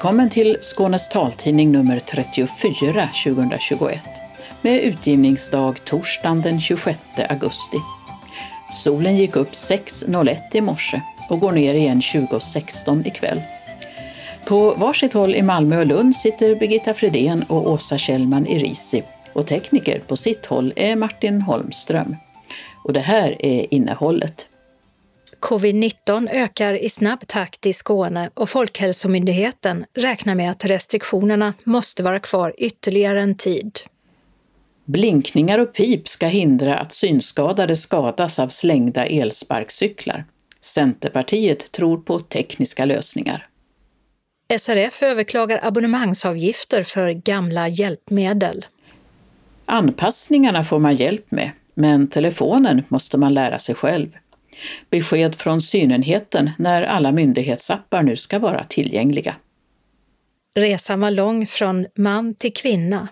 Välkommen till Skånes taltidning nummer 34 2021 med utgivningsdag torsdagen den 26 augusti. Solen gick upp 6.01 i morse och går ner igen 20.16 ikväll. På varsitt håll i Malmö och Lund sitter Birgitta Fredén och Åsa Kjellman i Risi och tekniker på sitt håll är Martin Holmström. Och det här är innehållet. Covid-19 ökar i snabb takt i Skåne och Folkhälsomyndigheten räknar med att restriktionerna måste vara kvar ytterligare en tid. Blinkningar och pip ska hindra att synskadade skadas av slängda elsparkcyklar. Centerpartiet tror på tekniska lösningar. SRF överklagar abonnemangsavgifter för gamla hjälpmedel. Anpassningarna får man hjälp med, men telefonen måste man lära sig själv. Besked från synenheten när alla myndighetsappar nu ska vara tillgängliga. Resan var lång från man till kvinna.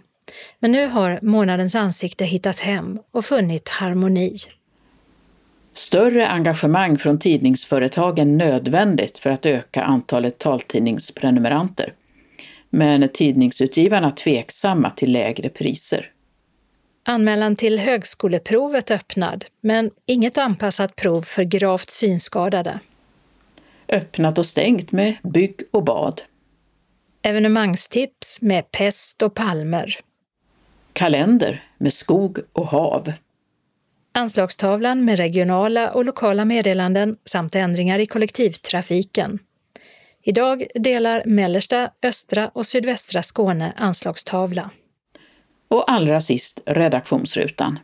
Men nu har månadens ansikte hittat hem och funnit harmoni. Större engagemang från tidningsföretagen nödvändigt för att öka antalet taltidningsprenumeranter. Men tidningsutgivarna tveksamma till lägre priser. Anmälan till högskoleprovet öppnad, men inget anpassat prov för gravt synskadade. Öppnat och stängt med bygg och bad. Evenemangstips med pest och palmer. Kalender med skog och hav. Anslagstavlan med regionala och lokala meddelanden samt ändringar i kollektivtrafiken. Idag delar mellersta, östra och sydvästra Skåne anslagstavla. Och allra sist redaktionsrutan.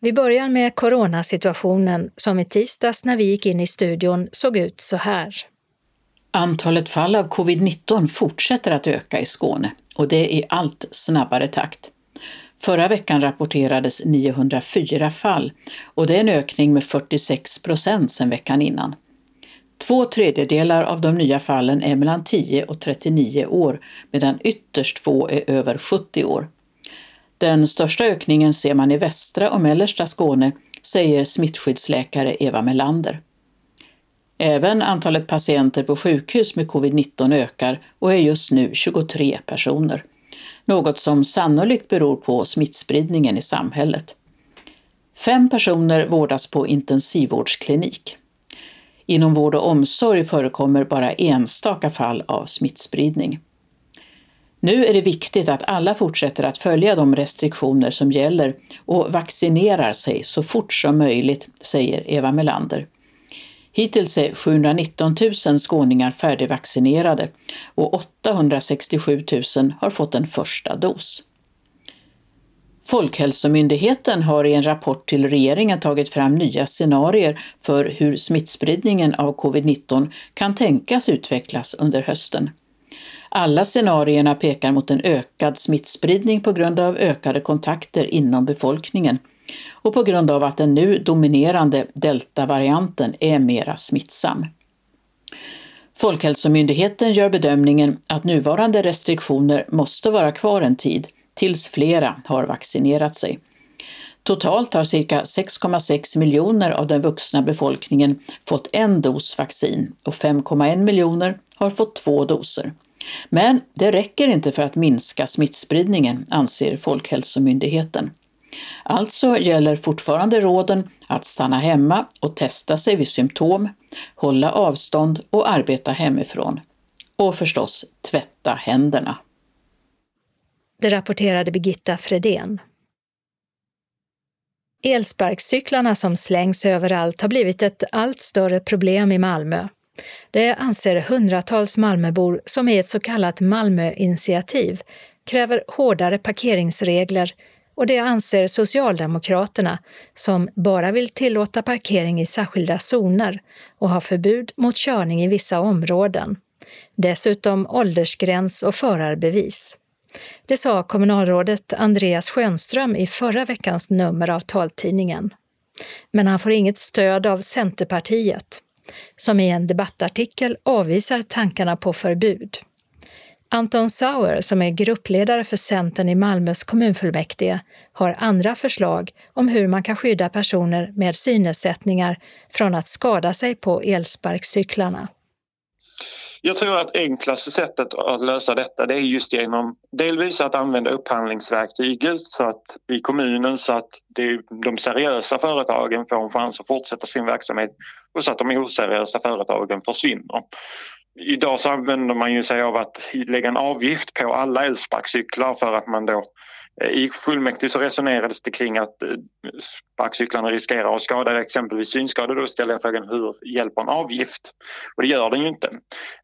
Vi börjar med coronasituationen som i tisdags när vi gick in i studion såg ut så här. Antalet fall av covid-19 fortsätter att öka i Skåne och det i allt snabbare takt. Förra veckan rapporterades 904 fall och det är en ökning med 46 procent sedan veckan innan. Två tredjedelar av de nya fallen är mellan 10 och 39 år medan ytterst få är över 70 år. Den största ökningen ser man i västra och mellersta Skåne, säger smittskyddsläkare Eva Melander. Även antalet patienter på sjukhus med covid-19 ökar och är just nu 23 personer. Något som sannolikt beror på smittspridningen i samhället. Fem personer vårdas på intensivvårdsklinik. Inom vård och omsorg förekommer bara enstaka fall av smittspridning. Nu är det viktigt att alla fortsätter att följa de restriktioner som gäller och vaccinerar sig så fort som möjligt, säger Eva Melander. Hittills är 719 000 skåningar färdigvaccinerade och 867 000 har fått en första dos. Folkhälsomyndigheten har i en rapport till regeringen tagit fram nya scenarier för hur smittspridningen av covid-19 kan tänkas utvecklas under hösten. Alla scenarierna pekar mot en ökad smittspridning på grund av ökade kontakter inom befolkningen och på grund av att den nu dominerande deltavarianten är mera smittsam. Folkhälsomyndigheten gör bedömningen att nuvarande restriktioner måste vara kvar en tid tills flera har vaccinerat sig. Totalt har cirka 6,6 miljoner av den vuxna befolkningen fått en dos vaccin och 5,1 miljoner har fått två doser. Men det räcker inte för att minska smittspridningen, anser Folkhälsomyndigheten. Alltså gäller fortfarande råden att stanna hemma och testa sig vid symptom, hålla avstånd och arbeta hemifrån. Och förstås tvätta händerna. Det rapporterade Birgitta Fredén. Elsparkcyklarna som slängs överallt har blivit ett allt större problem i Malmö. Det anser hundratals Malmöbor som i ett så kallat Malmöinitiativ kräver hårdare parkeringsregler och det anser Socialdemokraterna som bara vill tillåta parkering i särskilda zoner och ha förbud mot körning i vissa områden. Dessutom åldersgräns och förarbevis. Det sa kommunalrådet Andreas Schönström i förra veckans nummer av taltidningen. Men han får inget stöd av Centerpartiet, som i en debattartikel avvisar tankarna på förbud. Anton Sauer, som är gruppledare för Centern i Malmös kommunfullmäktige, har andra förslag om hur man kan skydda personer med synnedsättningar från att skada sig på elsparkcyklarna. Jag tror att enklaste sättet att lösa detta det är just genom delvis att använda upphandlingsverktyget så att, i kommunen så att det, de seriösa företagen får en chans att fortsätta sin verksamhet och så att de oseriösa företagen försvinner. Idag så använder man ju sig av att lägga en avgift på alla elsparkcyklar för att man då eh, I fullmäktige så resonerades det kring att eh, sparkcyklarna riskerar att skada exempelvis synskadade. Då ställer jag frågan hur hjälper en avgift? Och det gör den ju inte.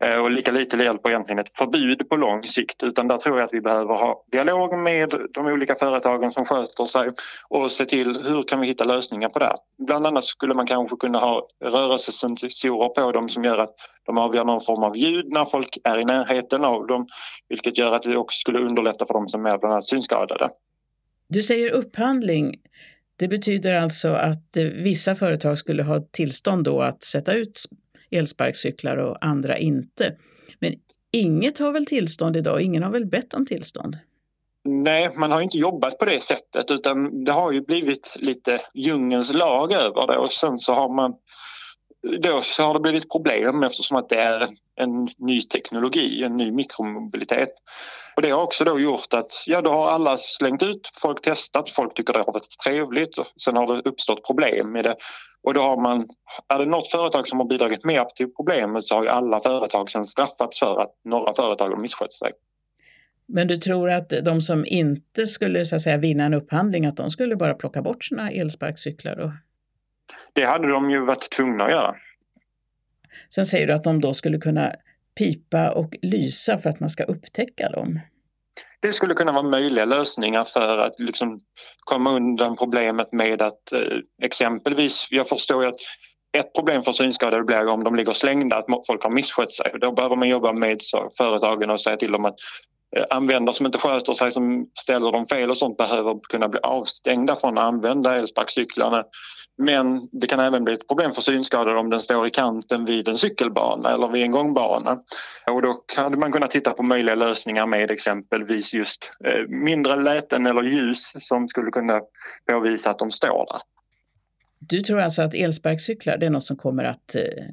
Eh, och lika lite hjälper egentligen ett förbud på lång sikt utan där tror jag att vi behöver ha dialog med de olika företagen som sköter sig och se till hur kan vi hitta lösningar på det. Bland annat skulle man kanske kunna ha rörelsesensorer på dem som gör att de avgör någon form av ljud när folk är i närheten av dem vilket gör att det också skulle underlätta för dem som är bland annat synskadade. Du säger upphandling. Det betyder alltså att eh, vissa företag skulle ha tillstånd då att sätta ut elsparkcyklar och andra inte. Men inget har väl tillstånd idag? Ingen har väl bett om tillstånd? Nej, man har inte jobbat på det sättet utan det har ju blivit lite djungelns lag över det och sen så har man då så har det blivit problem eftersom att det är en ny teknologi, en ny mikromobilitet. Och det har också då gjort att ja, då har alla slängt ut, folk testat, folk tycker det har varit trevligt. Och sen har det uppstått problem med det. Och då har man, är det något företag som har bidragit mer till problemet så har ju alla företag sen straffats för att några företag har misskött sig. Men du tror att de som inte skulle så att säga, vinna en upphandling, att de skulle bara plocka bort sina elsparkcyklar? Och... Det hade de ju varit tvungna att göra. Sen säger du att de då skulle kunna pipa och lysa för att man ska upptäcka dem. Det skulle kunna vara möjliga lösningar för att liksom komma undan problemet med att eh, exempelvis, jag förstår ju att ett problem för synskadade blir om de ligger slängda, att folk har misskött sig. Då behöver man jobba med företagen och säga till dem att eh, användare som inte sköter sig, som ställer dem fel och sånt behöver kunna bli avstängda från att använda elsparkcyklarna. Men det kan även bli ett problem för synskadade om den står i kanten vid en cykelbana eller vid en gångbana. Och då kan man kunnat titta på möjliga lösningar med exempelvis just eh, mindre läten eller ljus som skulle kunna påvisa att de står där. Du tror alltså att elsparkcyklar det är något som kommer att eh,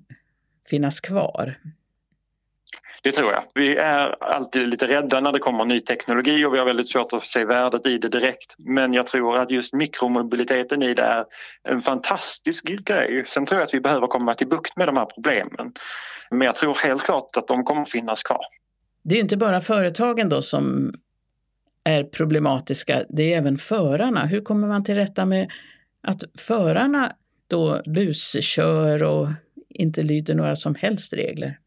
finnas kvar? Det tror jag. Vi är alltid lite rädda när det kommer ny teknologi och vi har väldigt svårt att se värdet i det direkt. Men jag tror att just mikromobiliteten i det är en fantastisk grej. Sen tror jag att vi behöver komma till bukt med de här problemen. Men jag tror helt klart att de kommer finnas kvar. Det är inte bara företagen då som är problematiska, det är även förarna. Hur kommer man till rätta med att förarna då buskör och inte lyder några som helst regler?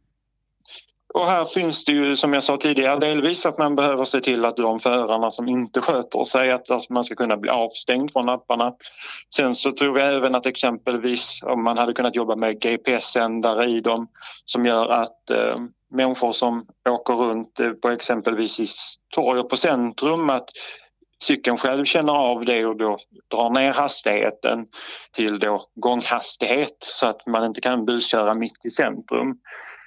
Och här finns det ju som jag sa tidigare delvis att man behöver se till att de förarna som inte sköter sig att, att man ska kunna bli avstängd från apparna. Sen så tror jag även att exempelvis om man hade kunnat jobba med GPS-sändare i dem som gör att eh, människor som åker runt eh, på exempelvis i torg och på centrum att cykeln själv känner av det och då drar ner hastigheten till då gånghastighet så att man inte kan busköra mitt i centrum.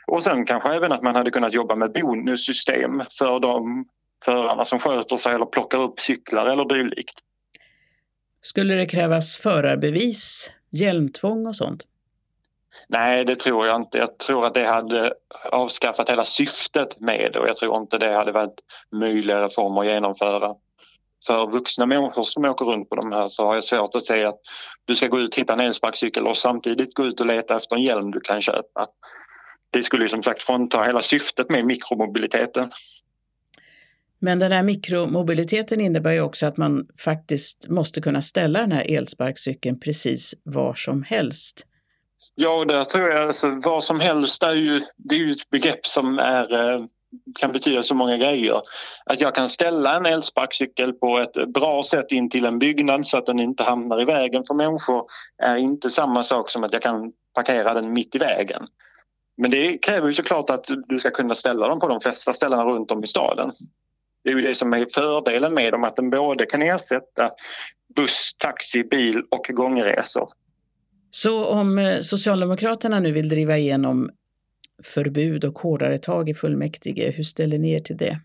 Och sen kanske även att man hade kunnat jobba med bonussystem för de förarna som sköter sig eller plockar upp cyklar eller dylikt. Skulle det krävas förarbevis, hjälmtvång och sånt? Nej, det tror jag inte. Jag tror att det hade avskaffat hela syftet med det och jag tror inte det hade varit möjliga reformer att genomföra. För vuxna människor som åker runt på de här så har jag svårt att säga att du ska gå ut och hitta en elsparkcykel och samtidigt gå ut och leta efter en hjälm du kan köpa det skulle ju som sagt frånta hela syftet med mikromobiliteten. Men den här mikromobiliteten innebär ju också att man faktiskt måste kunna ställa den här elsparkcykeln precis var som helst. Ja, där tror jag alltså var som helst är ju, det är ju ett begrepp som är, eh, kan betyda så många grejer. Att jag kan ställa en elsparkcykel på ett bra sätt in till en byggnad så att den inte hamnar i vägen för människor är inte samma sak som att jag kan parkera den mitt i vägen. Men det kräver ju såklart att du ska kunna ställa dem på de flesta ställena runt om i staden. Det är ju det som är fördelen med dem, att den både kan ersätta buss, taxi, bil och gångresor. Så om eh, Socialdemokraterna nu vill driva igenom förbud och hårdare tag i fullmäktige, hur ställer ni er till det?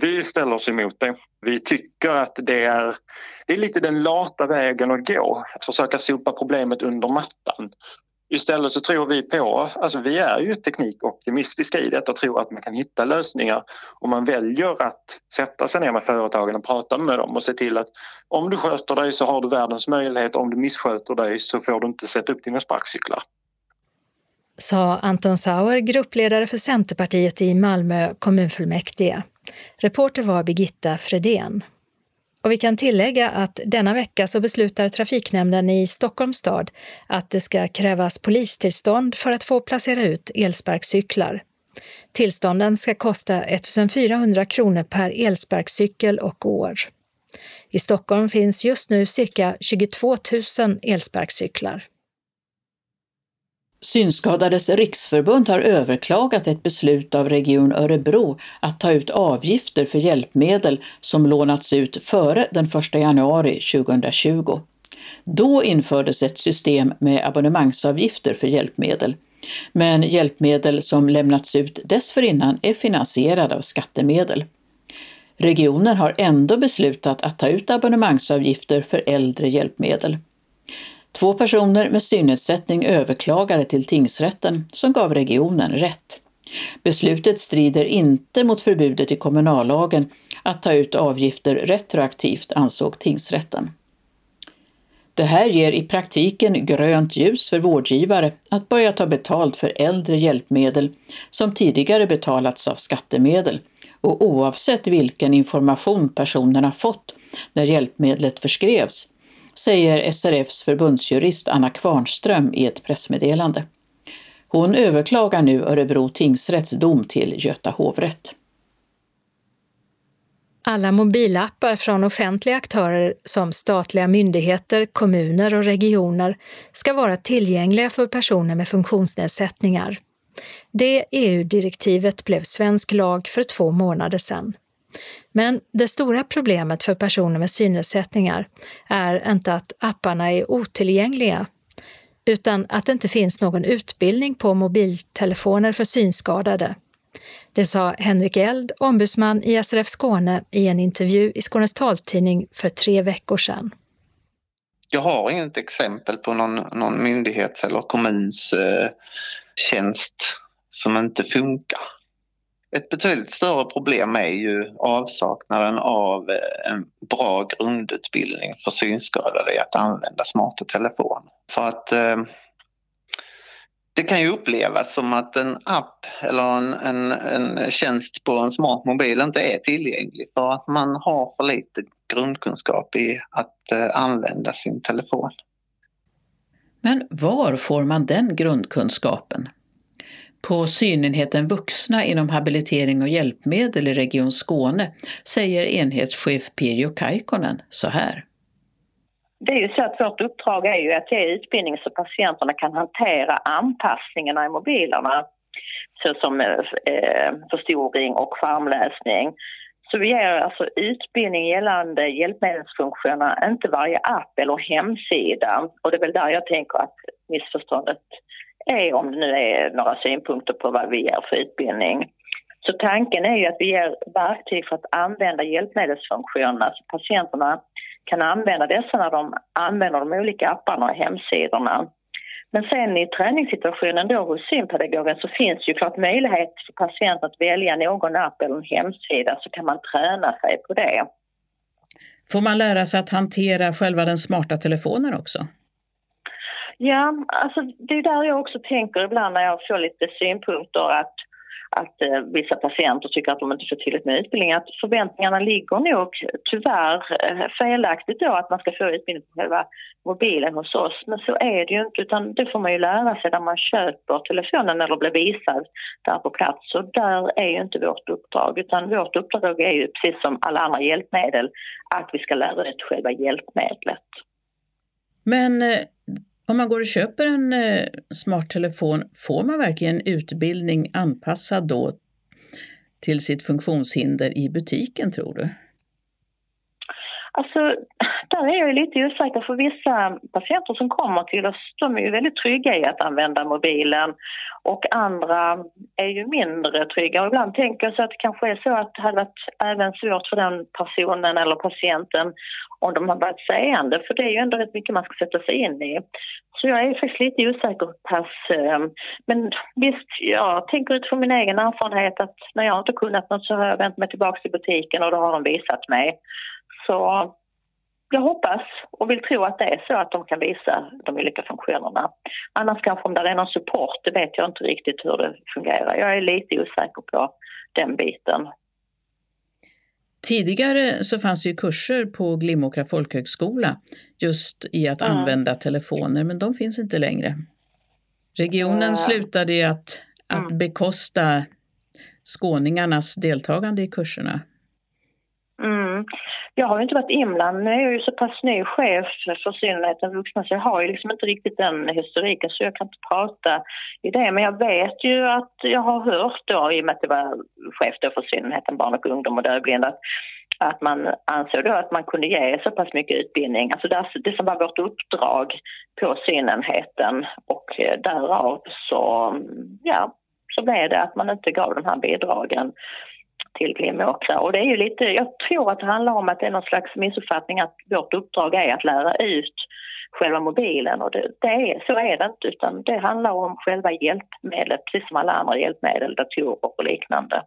Vi ställer oss emot det. Vi tycker att det är, det är lite den lata vägen att gå. Att försöka sopa problemet under mattan Istället så tror vi på, alltså vi är ju teknikoptimistiska i detta och tror att man kan hitta lösningar om man väljer att sätta sig ner med företagen och prata med dem och se till att om du sköter dig så har du världens möjlighet, om du missköter dig så får du inte sätta upp dina sparkcyklar. Sa Anton Sauer, gruppledare för Centerpartiet i Malmö kommunfullmäktige. Reporter var Birgitta Fredén. Och vi kan tillägga att denna vecka så beslutar trafiknämnden i Stockholms stad att det ska krävas polistillstånd för att få placera ut elsparkcyklar. Tillstånden ska kosta 1 400 kronor per elsparkcykel och år. I Stockholm finns just nu cirka 22 000 elsparkcyklar. Synskadades riksförbund har överklagat ett beslut av Region Örebro att ta ut avgifter för hjälpmedel som lånats ut före den 1 januari 2020. Då infördes ett system med abonnemangsavgifter för hjälpmedel. Men hjälpmedel som lämnats ut dessförinnan är finansierade av skattemedel. Regionen har ändå beslutat att ta ut abonnemangsavgifter för äldre hjälpmedel. Två personer med synnedsättning överklagade till tingsrätten som gav regionen rätt. Beslutet strider inte mot förbudet i kommunallagen att ta ut avgifter retroaktivt, ansåg tingsrätten. Det här ger i praktiken grönt ljus för vårdgivare att börja ta betalt för äldre hjälpmedel som tidigare betalats av skattemedel och oavsett vilken information personerna fått när hjälpmedlet förskrevs säger SRFs förbundsjurist Anna Kvarnström i ett pressmeddelande. Hon överklagar nu Örebro tingsrätts dom till Göta hovrätt. Alla mobilappar från offentliga aktörer som statliga myndigheter, kommuner och regioner ska vara tillgängliga för personer med funktionsnedsättningar. Det EU-direktivet blev svensk lag för två månader sedan. Men det stora problemet för personer med synnedsättningar är inte att apparna är otillgängliga, utan att det inte finns någon utbildning på mobiltelefoner för synskadade. Det sa Henrik Eld, ombudsman i SRF Skåne, i en intervju i Skånes taltidning för tre veckor sedan. Jag har inget exempel på någon, någon myndighets eller kommuns eh, tjänst som inte funkar. Ett betydligt större problem är ju avsaknaden av eh, en bra grundutbildning för synskadade i att använda smarta telefoner. För att eh, det kan ju upplevas som att en app eller en, en, en tjänst på en smart mobil inte är tillgänglig för att man har för lite grundkunskap i att eh, använda sin telefon. Men var får man den grundkunskapen? På synenheten vuxna inom habilitering och hjälpmedel i Region Skåne säger enhetschef Pirjo Kaikkonen så här. Det är ju så att vårt uppdrag är ju att ge utbildning så patienterna kan hantera anpassningarna i mobilerna såsom eh, förstoring och skärmläsning. Så vi ger alltså utbildning gällande hjälpmedelsfunktionerna, inte varje app eller hemsida. Och det är väl där jag tänker att missförståndet är om det nu är några synpunkter på vad vi ger för utbildning. Så tanken är ju att vi ger verktyg för att använda hjälpmedelsfunktionerna så patienterna kan använda dessa när de använder de olika apparna och hemsidorna. Men sen i träningssituationen då hos synpedagogen så finns ju klart möjlighet för patienten att välja någon app eller en hemsida så kan man träna sig på det. Får man lära sig att hantera själva den smarta telefonen också? Ja, alltså det är där jag också tänker ibland när jag får lite synpunkter att, att eh, vissa patienter tycker att de inte får tillräckligt med utbildning. Att förväntningarna ligger nog tyvärr eh, felaktigt då att man ska få utbildning på själva mobilen hos oss. Men så är det ju inte utan det får man ju lära sig när man köper telefonen eller blir visad där på plats. Så där är ju inte vårt uppdrag utan vårt uppdrag är ju precis som alla andra hjälpmedel att vi ska lära ut själva hjälpmedlet. Men eh, om man går och köper en eh, smarttelefon, får man verkligen utbildning anpassad då till sitt funktionshinder i butiken tror du? Alltså, där är jag lite osäker för vissa patienter som kommer till oss, de är ju väldigt trygga i att använda mobilen och andra är ju mindre trygga. Och ibland tänker jag så att det kanske är så att det hade varit även svårt för den personen eller patienten om de har varit seende, för det är ju ändå rätt mycket man ska sätta sig in i. Så jag är faktiskt lite osäker pass. Eh, men visst, jag tänker utifrån min egen erfarenhet att när jag inte kunnat något så har jag vänt mig tillbaka till butiken och då har de visat mig. Så jag hoppas och vill tro att det är så att de kan visa de olika funktionerna. Annars kanske om det är någon support, det vet jag inte riktigt hur det fungerar. Jag är lite osäker på den biten. Tidigare så fanns det ju kurser på Glimåkra folkhögskola just i att mm. använda telefoner, men de finns inte längre. Regionen mm. slutade ju att, att mm. bekosta skåningarnas deltagande i kurserna. Mm. Jag har ju inte varit inblandad, jag är ju så pass ny chef för synligheten vuxna så jag har ju liksom inte riktigt den historiken så jag kan inte prata i det. Men jag vet ju att jag har hört då, i och med att det var chef då för synligheten barn och ungdom och dövblinda, att, man ansåg då att man kunde ge så pass mycket utbildning. Alltså det, alltså det som var vårt uppdrag på synenheten och därav så, ja, så blev det att man inte gav de här bidragen till Glimåkra. Och det är ju lite, jag tror att det handlar om att det är någon slags missuppfattning att vårt uppdrag är att lära ut själva mobilen och det, det är, så är det inte utan det handlar om själva hjälpmedlet precis som alla andra hjälpmedel, datorer och liknande.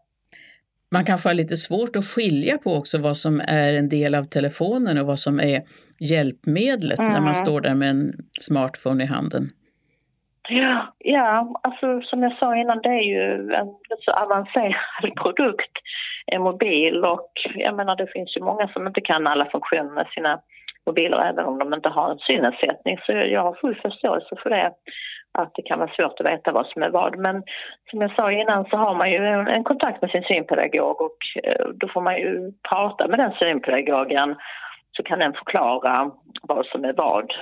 Man kanske har lite svårt att skilja på också vad som är en del av telefonen och vad som är hjälpmedlet mm. när man mm. står där med en smartphone i handen. Ja, ja, alltså som jag sa innan, det är ju en så avancerad produkt, en mobil och jag menar det finns ju många som inte kan alla funktioner med sina mobiler även om de inte har en synnedsättning så jag har full förståelse för det att det kan vara svårt att veta vad som är vad. Men som jag sa innan så har man ju en, en kontakt med sin synpedagog och eh, då får man ju prata med den synpedagogen så kan den förklara vad som är vad.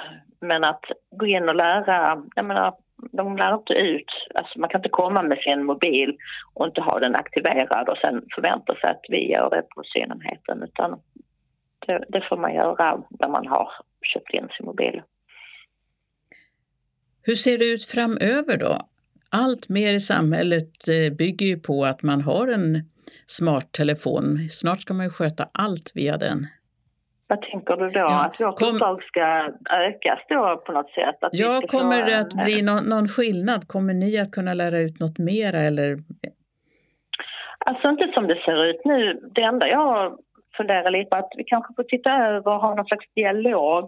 Men att gå in och lära, jag menar, de lär inte ut, alltså man kan inte komma med sin mobil och inte ha den aktiverad och sen förvänta sig att vi gör det på synenheten utan det, det får man göra när man har köpt in sin mobil. Hur ser det ut framöver då? Allt mer i samhället eh, bygger ju på att man har en smarttelefon. Snart ska man ju sköta allt via den. Vad tänker du då? Ja, att vårt kom... uppdrag ska ökas då på något sätt? Att ja, kommer det att bli någon, någon, skillnad? Kommer ni att kunna lära ut något mera eller? Alltså inte som det ser ut nu. Det enda jag funderar lite på att vi kanske får titta över och ha någon slags dialog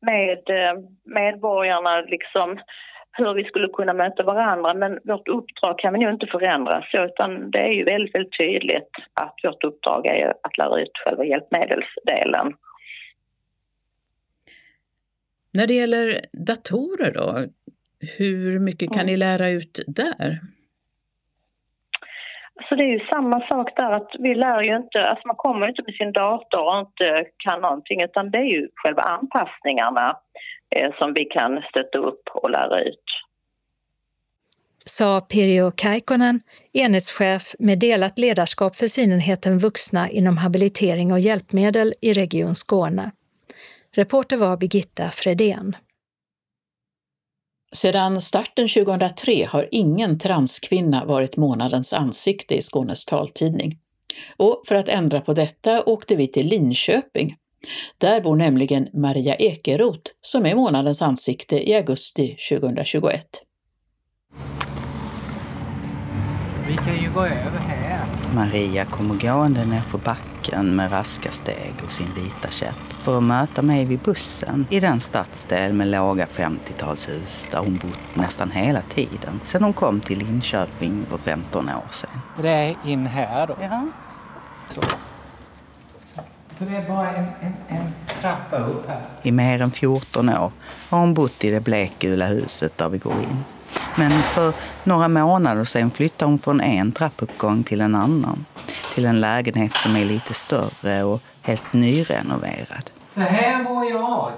med eh, medborgarna liksom hur vi skulle kunna möta varandra men vårt uppdrag kan vi nog inte förändra så utan det är ju väldigt, väldigt tydligt att vårt uppdrag är att lära ut själva hjälpmedelsdelen. När det gäller datorer då, hur mycket kan mm. ni lära ut där? Alltså det är ju samma sak där att vi lär ju inte, alltså man kommer inte med sin dator och inte kan någonting utan det är ju själva anpassningarna eh, som vi kan stötta upp och lära ut. Sa Pirjo Kaikkonen, enhetschef med delat ledarskap för synenheten vuxna inom habilitering och hjälpmedel i Region Skåne. Reporter var Birgitta Fredén. Sedan starten 2003 har ingen transkvinna varit månadens ansikte i Skånes taltidning. Och för att ändra på detta åkte vi till Linköping. Där bor nämligen Maria Ekeroth som är månadens ansikte i augusti 2021. Vi kan ju gå över här. Maria kommer gående nerför backen med raska steg och sin vita käpp för att möta mig vid bussen i den stadsdel med låga 50-talshus där hon bott nästan hela tiden sedan hon kom till Linköping för 15 år sedan. Det är in här då? Ja. Så. Så det är bara en, en, en trappa upp här? I mer än 14 år har hon bott i det blekgula huset där vi går in. Men för några månader sedan flyttade hon från en trappuppgång till en annan. Till en lägenhet som är lite större och helt nyrenoverad. Så här bor jag.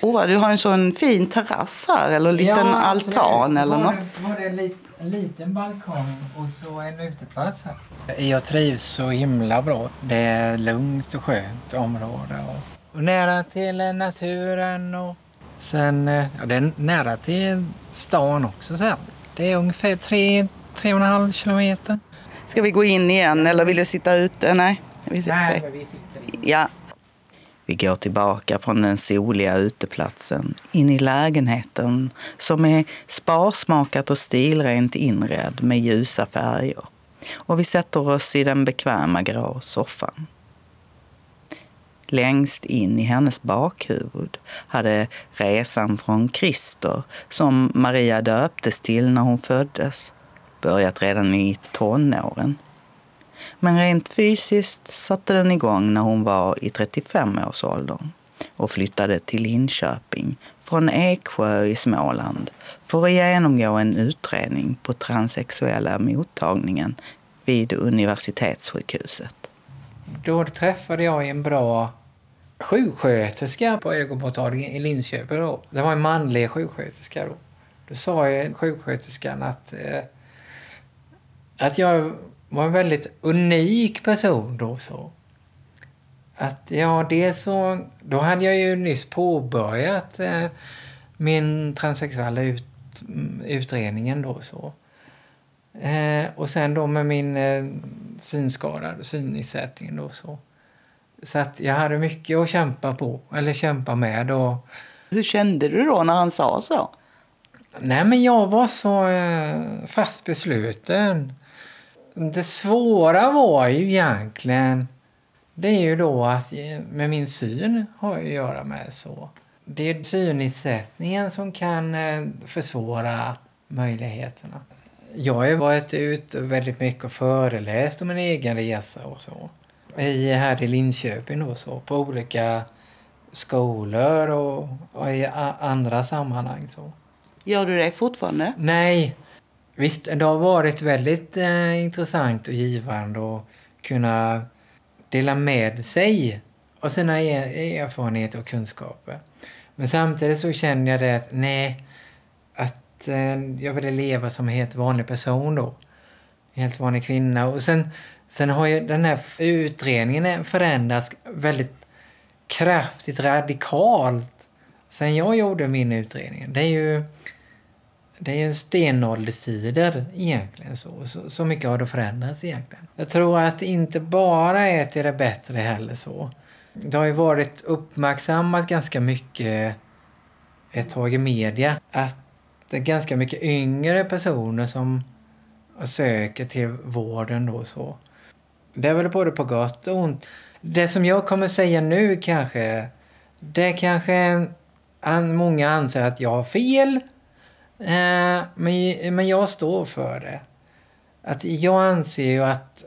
Åh, du har en sån fin terrass här eller en liten ja, altan eller något. Var det en, lit, en liten balkong och så en uteplats här. Jag trivs så himla bra. Det är lugnt och skönt område och, och nära till naturen och Sen, eh, ja, det är nära till stan också sen. Det är ungefär tre, tre och en halv kilometer. Ska vi gå in igen eller vill du sitta ute? Nej, vi sitter, Nej, vi sitter in. Ja. Vi går tillbaka från den soliga uteplatsen in i lägenheten som är sparsmakat och stilrent inredd med ljusa färger. Och vi sätter oss i den bekväma grå soffan. Längst in i hennes bakhuvud hade resan från Christer, som Maria döptes till när hon föddes, börjat redan i tonåren. Men rent fysiskt satte den igång när hon var i 35-årsåldern och flyttade till Linköping från Eksjö i Småland för att genomgå en utredning på transsexuella mottagningen vid universitetssjukhuset. Då träffade jag en bra sjuksköterska på ögonmottagningen i Linköping. Då. Det var en manlig sjuksköterska. Då, då sa jag sjuksköterskan att, eh, att jag var en väldigt unik person då. Så. Att ja, det så... Då hade jag ju nyss påbörjat eh, min transsexuella ut, utredningen då så. Eh, och sen då med min eh, synskada, synnedsättning då så. Så att jag hade mycket att kämpa på, eller kämpa med. Och... Hur kände du då när han sa så? Nej men jag var så eh, fast besluten. Det svåra var ju egentligen, det är ju då att eh, med min syn har att göra med så. Det är synnedsättningen som kan eh, försvåra möjligheterna. Jag har ju varit ute väldigt mycket och föreläst om min egen resa och så. I, här i Linköping då så, på olika skolor och, och i andra sammanhang så. Gör du det fortfarande? Nej. Visst, det har varit väldigt eh, intressant och givande att kunna dela med sig av sina er erfarenheter och kunskaper. Men samtidigt så känner jag det att nej, att eh, jag vill leva som en helt vanlig person då. En helt vanlig kvinna. Och sen, sen har ju den här utredningen förändrats väldigt kraftigt, radikalt sen jag gjorde min utredning. Det är ju det är ju stenålderstider egentligen. Så, så, så mycket har det förändrats egentligen. Jag tror att det inte bara är till det bättre heller så. Det har ju varit uppmärksammat ganska mycket ett tag i media att det är ganska mycket yngre personer som söker till vården då så. Det är väl både på gott och ont. Det som jag kommer säga nu kanske, det kanske många anser att jag har fel Eh, men, men jag står för det. Att jag anser ju att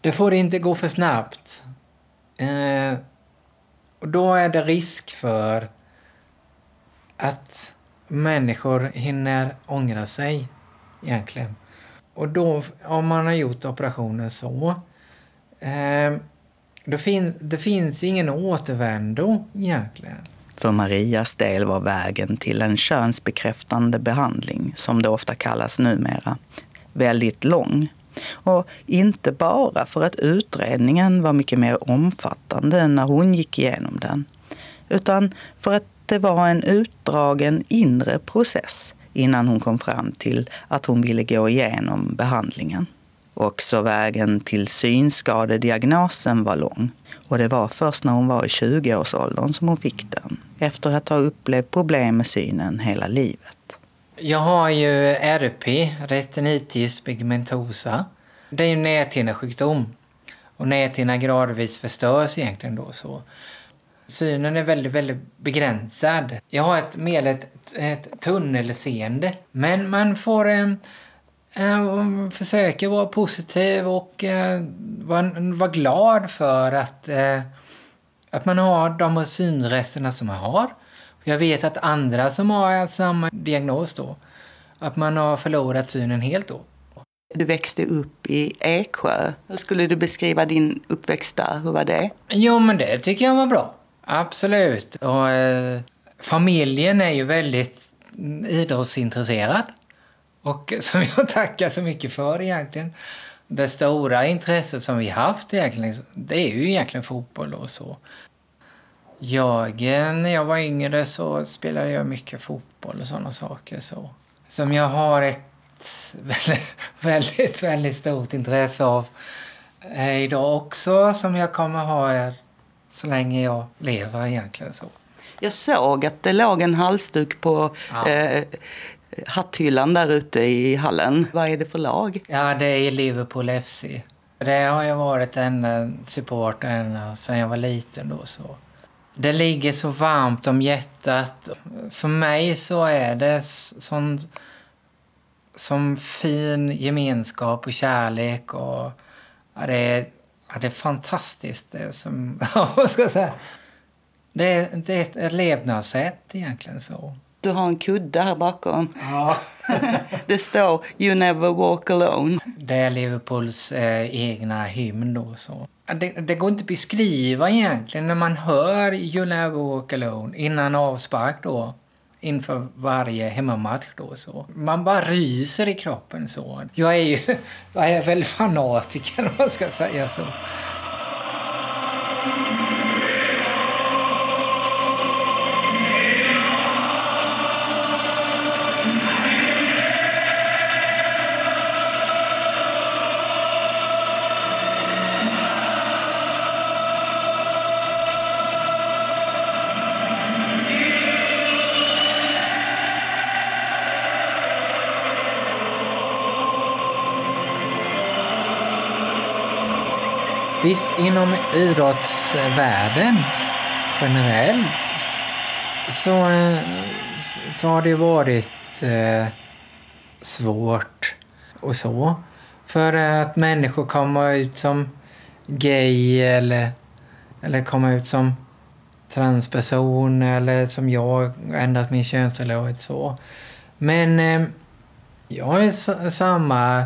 det får inte gå för snabbt. Eh, och då är det risk för att människor hinner ångra sig egentligen. Och då, om man har gjort operationen så, eh, då fin det finns ingen återvändo egentligen. För Marias del var vägen till en könsbekräftande behandling, som det ofta kallas numera, väldigt lång. Och inte bara för att utredningen var mycket mer omfattande när hon gick igenom den, utan för att det var en utdragen inre process innan hon kom fram till att hon ville gå igenom behandlingen. Också vägen till synskadediagnosen var lång och det var först när hon var i 20-årsåldern som hon fick den. Efter att ha upplevt problem med synen hela livet. Jag har ju RP, retinitis pigmentosa. Det är en näthinnasjukdom, Och näthinnan gradvis förstörs egentligen då så. Synen är väldigt, väldigt begränsad. Jag har ett mer ett, ett tunnelseende. Men man får eh, eh, försöka vara positiv och eh, vara, glad för att, eh, att man har de synresterna som man har. Jag vet att andra som har samma diagnos då, att man har förlorat synen helt då. Du växte upp i Eksjö. Hur skulle du beskriva din uppväxt där? Hur var det? Jo, men det tycker jag var bra. Absolut. Och, eh, familjen är ju väldigt idrottsintresserad. Och som jag tackar så mycket för egentligen. Det stora intresset som vi haft egentligen, det är ju egentligen fotboll och så. Jag, när jag var yngre så spelade jag mycket fotboll och sådana saker. Så. Som jag har ett väldigt, väldigt, väldigt stort intresse av eh, idag också som jag kommer ha så länge jag lever egentligen så. Jag såg att det låg en halsduk på Ja. eh, hatthyllan där ute i hallen. Vad är det för lag? Ja, det är Liverpool FC. Det har jag varit en support ända sedan jag var liten då så. Det ligger så varmt om hjärtat. För mig så är det sån, sån fin gemenskap och kärlek och ja, det, är, ja, det är fantastiskt. Det är som, ja, vad ska jag säga? Det är, det är ett, ett levnadssätt egentligen så. Du har en kudde här bakom. Ja. Det står You never walk alone. Det är Liverpools eh, egna hymn då. Så. Det, det går inte att beskriva egentligen när man hör You Never Walk Alone innan avspark då. Inför varje hemmamatch då så. Man bara ryser i kroppen så. Jag är ju, jag är väl fanatiker om man ska säga så. Visst, inom idrottsvärlden generellt så, eh, så har det varit eh, svårt och så. För att människor kommer ut som gay eller, eller kommer ut som transperson eller som jag ändrat min könstillhörighet så. Men eh, jag har ju samma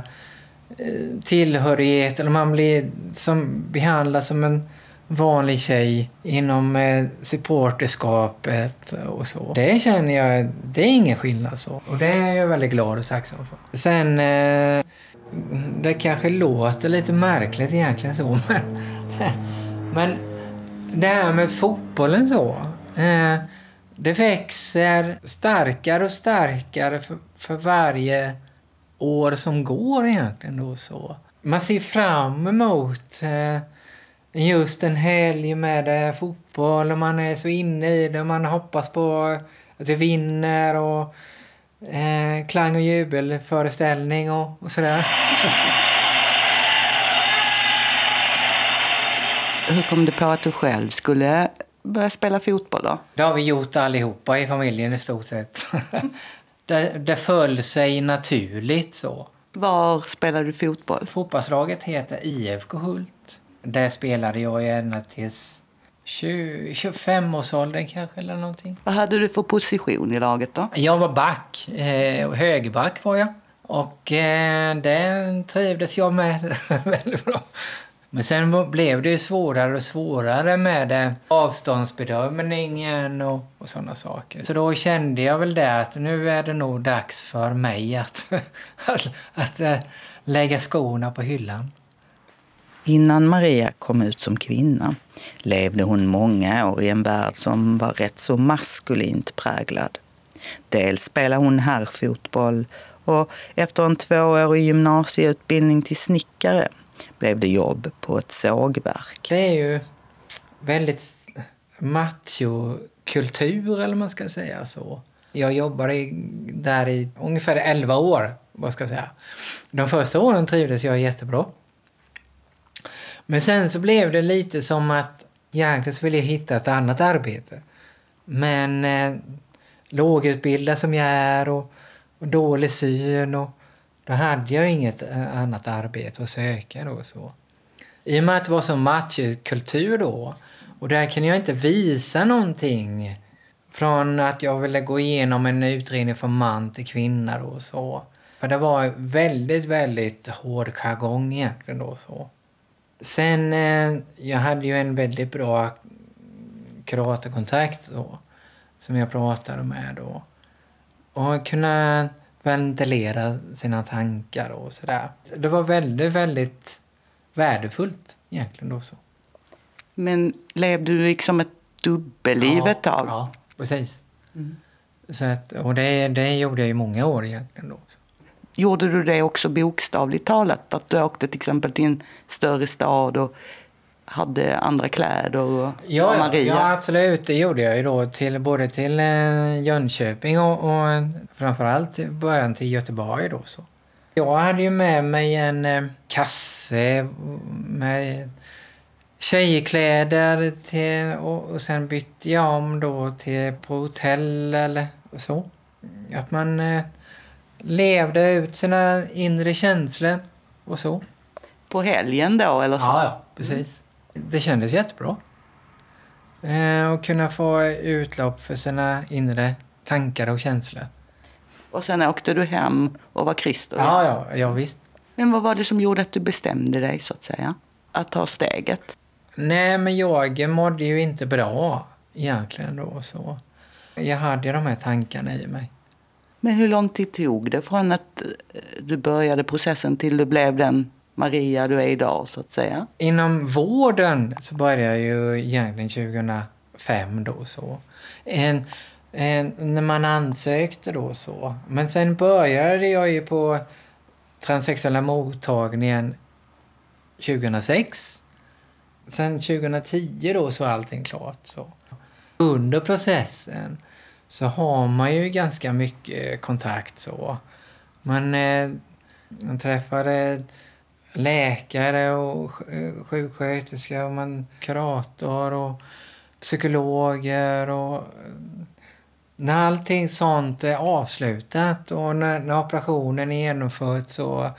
Eh, tillhörighet, eller man blir som, behandlad som en vanlig tjej inom eh, supporterskapet och så. Det känner jag, det är ingen skillnad så. Och det är jag väldigt glad och tacksam för. Sen, eh, det kanske låter lite märkligt egentligen så, men, men det här med fotbollen så. Eh, det växer starkare och starkare för, för varje år som går egentligen då så. Man ser fram emot eh, just en helg med eh, fotboll och man är så inne i det och man hoppas på att vi vinner och eh, klang och jubelföreställning och, och sådär. Hur kom du på att du själv skulle börja spela fotboll då? Det har vi gjort allihopa i familjen i stort sett. det, det föll sig naturligt så. Var spelade du fotboll? Fotbollslaget heter IFK Hult. Där spelade jag ända tills 20, 25-årsåldern kanske eller någonting. Vad hade du för position i laget då? Jag var back, eh, högerback var jag. Och eh, den trivdes jag med väldigt bra. Men sen blev det ju svårare och svårare med avståndsbedömningen och, och sådana saker. Så då kände jag väl det att nu är det nog dags för mig att, att, att eh, lägga skorna på hyllan. Innan Maria kom ut som kvinna levde hon många år i en värld som var rätt så maskulint präglad. Dels spelade hon herrfotboll och efter en tvåårig gymnasieutbildning till snickare blev det jobb på ett sågverk. Det är ju väldigt machokultur eller man ska säga så. Jag jobbade där i ungefär 11 år, vad ska jag säga. De första åren trivdes jag jättebra. Men sen så blev det lite som att egentligen så ville jag hitta ett annat arbete. Men eh, lågutbildad som jag är och, och dålig syn och då hade jag inget eh, annat arbete att söka då så. I och med att det var så machokultur då och där kunde jag inte visa någonting från att jag ville gå igenom en utredning från man till kvinna då och så. För det var väldigt, väldigt hård jargong egentligen då så. Sen, eh, jag hade ju en väldigt bra kuratorkontakt då som jag pratade med då. Och kunna ventilera sina tankar och sådär. Det var väldigt, väldigt värdefullt egentligen då så. Men levde du liksom ett dubbelliv ett tag? Ja, precis. Så att, och det, det gjorde jag i många år egentligen då. Gjorde du det också bokstavligt talat? Att du åkte till exempel till en större stad och hade andra kläder och Ja, Maria? ja, absolut. Det gjorde jag ju då till, både till eh, Jönköping och, och framförallt början till Göteborg. Då, så. Jag hade ju med mig en eh, kasse med tjejkläder till, och, och sen bytte jag om då till på hotell eller så. Att man eh, levde ut sina inre känslor och så. På helgen då eller så? Ja, ja, precis. Det kändes jättebra. Eh, och kunna få utlopp för sina inre tankar och känslor. Och sen åkte du hem och var Christer? Ja, ja, ja visst. Men vad var det som gjorde att du bestämde dig så att säga? Att ta steget? Nej, men jag mådde ju inte bra egentligen då så. Jag hade ju de här tankarna i mig. Men hur lång tid tog det från att eh, du började processen till du blev den Maria du är idag så att säga? Inom vården så började jag ju egentligen 2005 då så. En, en, när man ansökte då så. Men sen började jag ju på transsexuella mottagningen 2006. Sen 2010 då så är allting klart så. Under processen så har man ju ganska mycket kontakt så. Man, eh, man träffade läkare och eh, sjuksköterska och man kurator och psykologer och eh, när allting sånt är avslutat och när, när operationen är genomförd så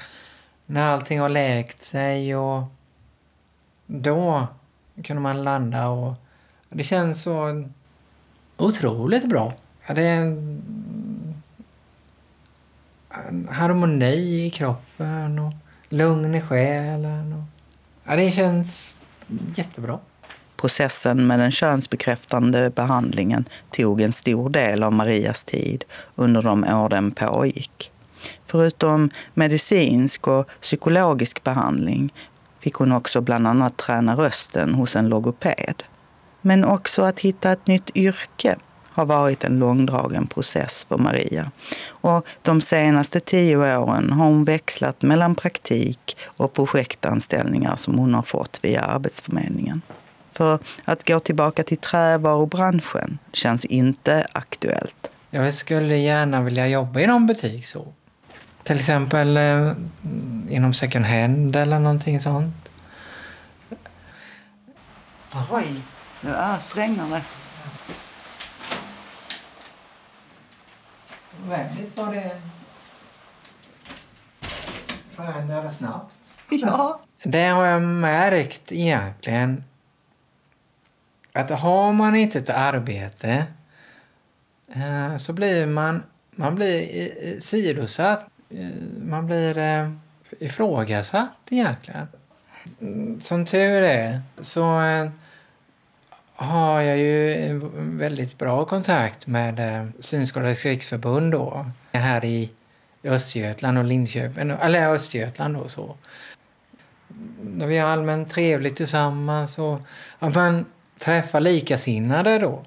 när allting har läkt sig och då kunde man landa och det känns så otroligt bra. Ja, Det är en, en harmoni i kroppen och lugn i själen. Och, ja, det känns jättebra. Processen med den könsbekräftande behandlingen tog en stor del av Marias tid under de år den pågick. Förutom medicinsk och psykologisk behandling fick hon också bland annat träna rösten hos en logoped. Men också att hitta ett nytt yrke har varit en långdragen process för Maria. Och de senaste tio åren har hon växlat mellan praktik och projektanställningar som hon har fått via Arbetsförmedlingen. För att gå tillbaka till trävarubranschen känns inte aktuellt. Jag skulle gärna vilja jobba i någon butik så. Till exempel eh, inom second hand eller någonting sånt. Oj, nu ösregnar det. Väldigt vad det förändrades snabbt. Ja. Det har jag märkt egentligen. Att har man inte ett arbete eh, så blir man, man blir sidosatt. Eh, Man blir eh, ifrågasatt egentligen. Som tur är så har jag ju en väldigt bra kontakt med eh, Synskadades riksförbund då, här i Östergötland och Linköping, eller Östergötland då så. Vi har allmänt trevligt tillsammans och att man träffar likasinnade då.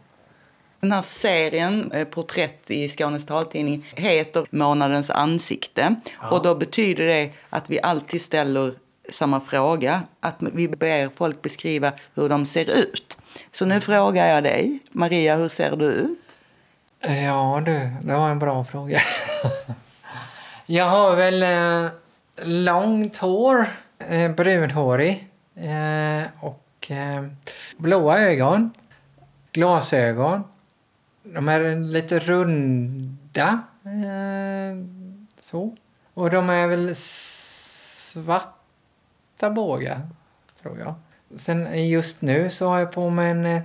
Den här serien, eh, Porträtt i Skånes taltidning, heter Månadens ansikte. Och då betyder det att vi alltid ställer samma fråga. Att vi ber folk beskriva hur de ser ut. Så nu frågar jag dig, Maria, hur ser du ut? Ja du, det var en bra fråga. jag har väl eh, långt hår, eh, brunhårig eh, och eh, blåa ögon, glasögon. De är lite runda. Eh, så. Och de är väl svarta bågar, tror jag. Sen just nu så har jag på mig en eh,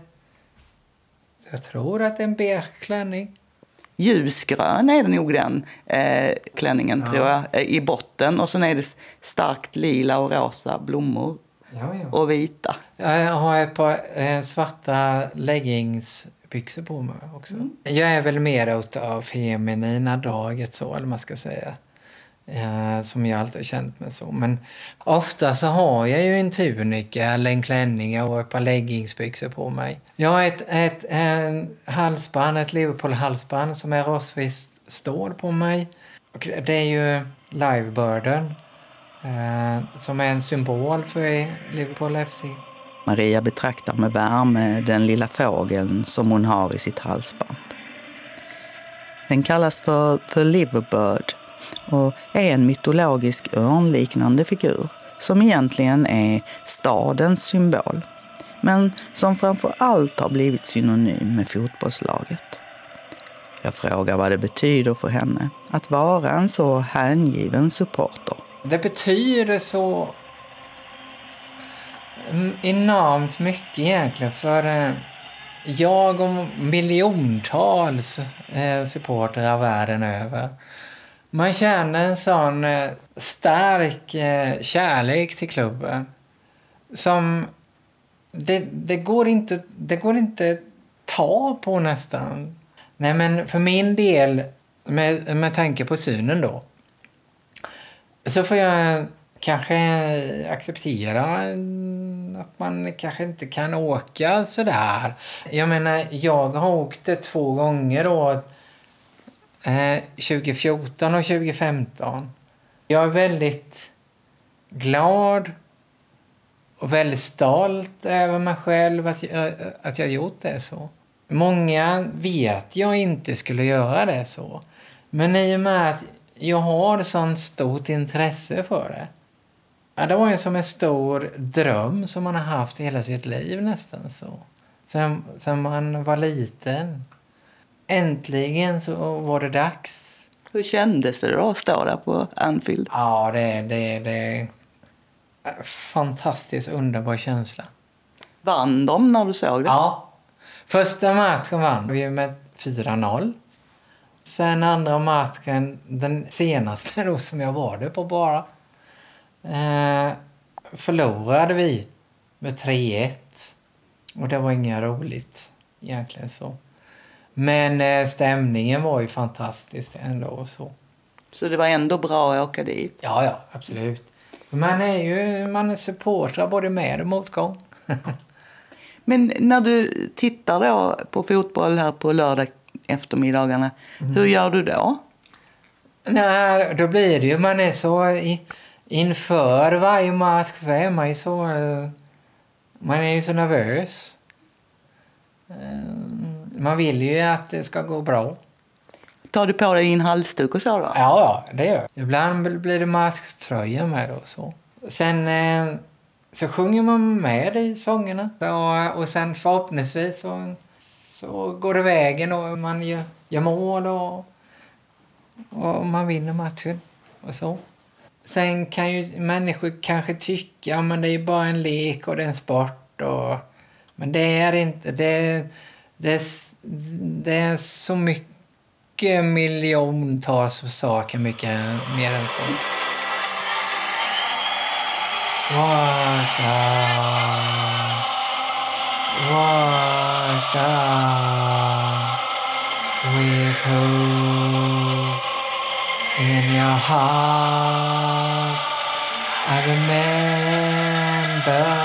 jag tror att det är en beige klänning. Ljusgrön är det nog den eh, klänningen tror jag, i botten. Och sen är det starkt lila och rosa blommor Ja, ja. och vita. Jag har ett par eh, svarta leggingsbyxor på mig också. Jag är väl mer åt av feminina draget så, eller man ska säga. Eh, som jag alltid har känt mig så. Men ofta så har jag ju en tunika eller en klänning och ett par leggingsbyxor på mig. Jag har ett, ett en halsband, ett Liverpool-halsband som är rostfritt stål på mig. Och det är ju livebirden. Eh, som är en symbol för Liverpool FC. Maria betraktar med värme den lilla fågeln som hon har i sitt halsband. Den kallas för The Liverbird och är en mytologisk örnliknande figur som egentligen är stadens symbol men som framför allt har blivit synonym med fotbollslaget. Jag frågar vad det betyder för henne att vara en så hängiven supporter. Det betyder så enormt mycket egentligen för eh, jag och miljontals eh, supportrar världen över. Man känner en sån eh, stark eh, kärlek till klubben som det, det, går inte, det går inte ta på nästan. Nej men för min del, med, med tanke på synen då, så får jag kanske acceptera att man kanske inte kan åka sådär. Jag menar, jag har åkt det två gånger då. Eh, 2014 och 2015. Jag är väldigt glad och väldigt stolt över mig själv att jag, att jag gjort det så. Många vet jag inte skulle göra det så. Men i och med att jag har sånt stort intresse för det. Ja, det var ju som en stor dröm som man har haft hela sitt liv nästan så. Sen, sen man var liten. Äntligen så var det dags. Hur kändes det då att stå där på Anfield? Ja, det, det, det fantastiskt underbar känsla. Vann de när du såg det? Ja. Första matchen vann vi med 4-0. Sen andra matchen, den senaste då som jag var där på bara, eh, förlorade vi med 3-1. Och det var inget roligt egentligen så. Men eh, stämningen var ju fantastisk ändå och så. Så det var ändå bra att åka dit? Ja, ja, absolut. Man är ju man är supportrar både med och motgång. Men när du tittar då på fotboll här på lördag eftermiddagarna, mm. hur gör du då? Nej, då blir det ju, man är så i, inför varje match så är man ju så, eh, man är ju så nervös. Man vill ju att det ska gå bra. Tar du på dig din halsduk och så då? Ja, ja det gör jag. Ibland blir det matchtröja med och så. Sen eh, så sjunger man med i sångerna. Och, och sen förhoppningsvis så, så går det vägen och man gör, gör mål och, och man vinner matchen och så. Sen kan ju människor kanske tycka att det är bara en lek och det är en sport. Och, men det är inte. Det, det, det är så mycket miljontals saker, mycket mer än så. What the... what the... with hope in your heart I remember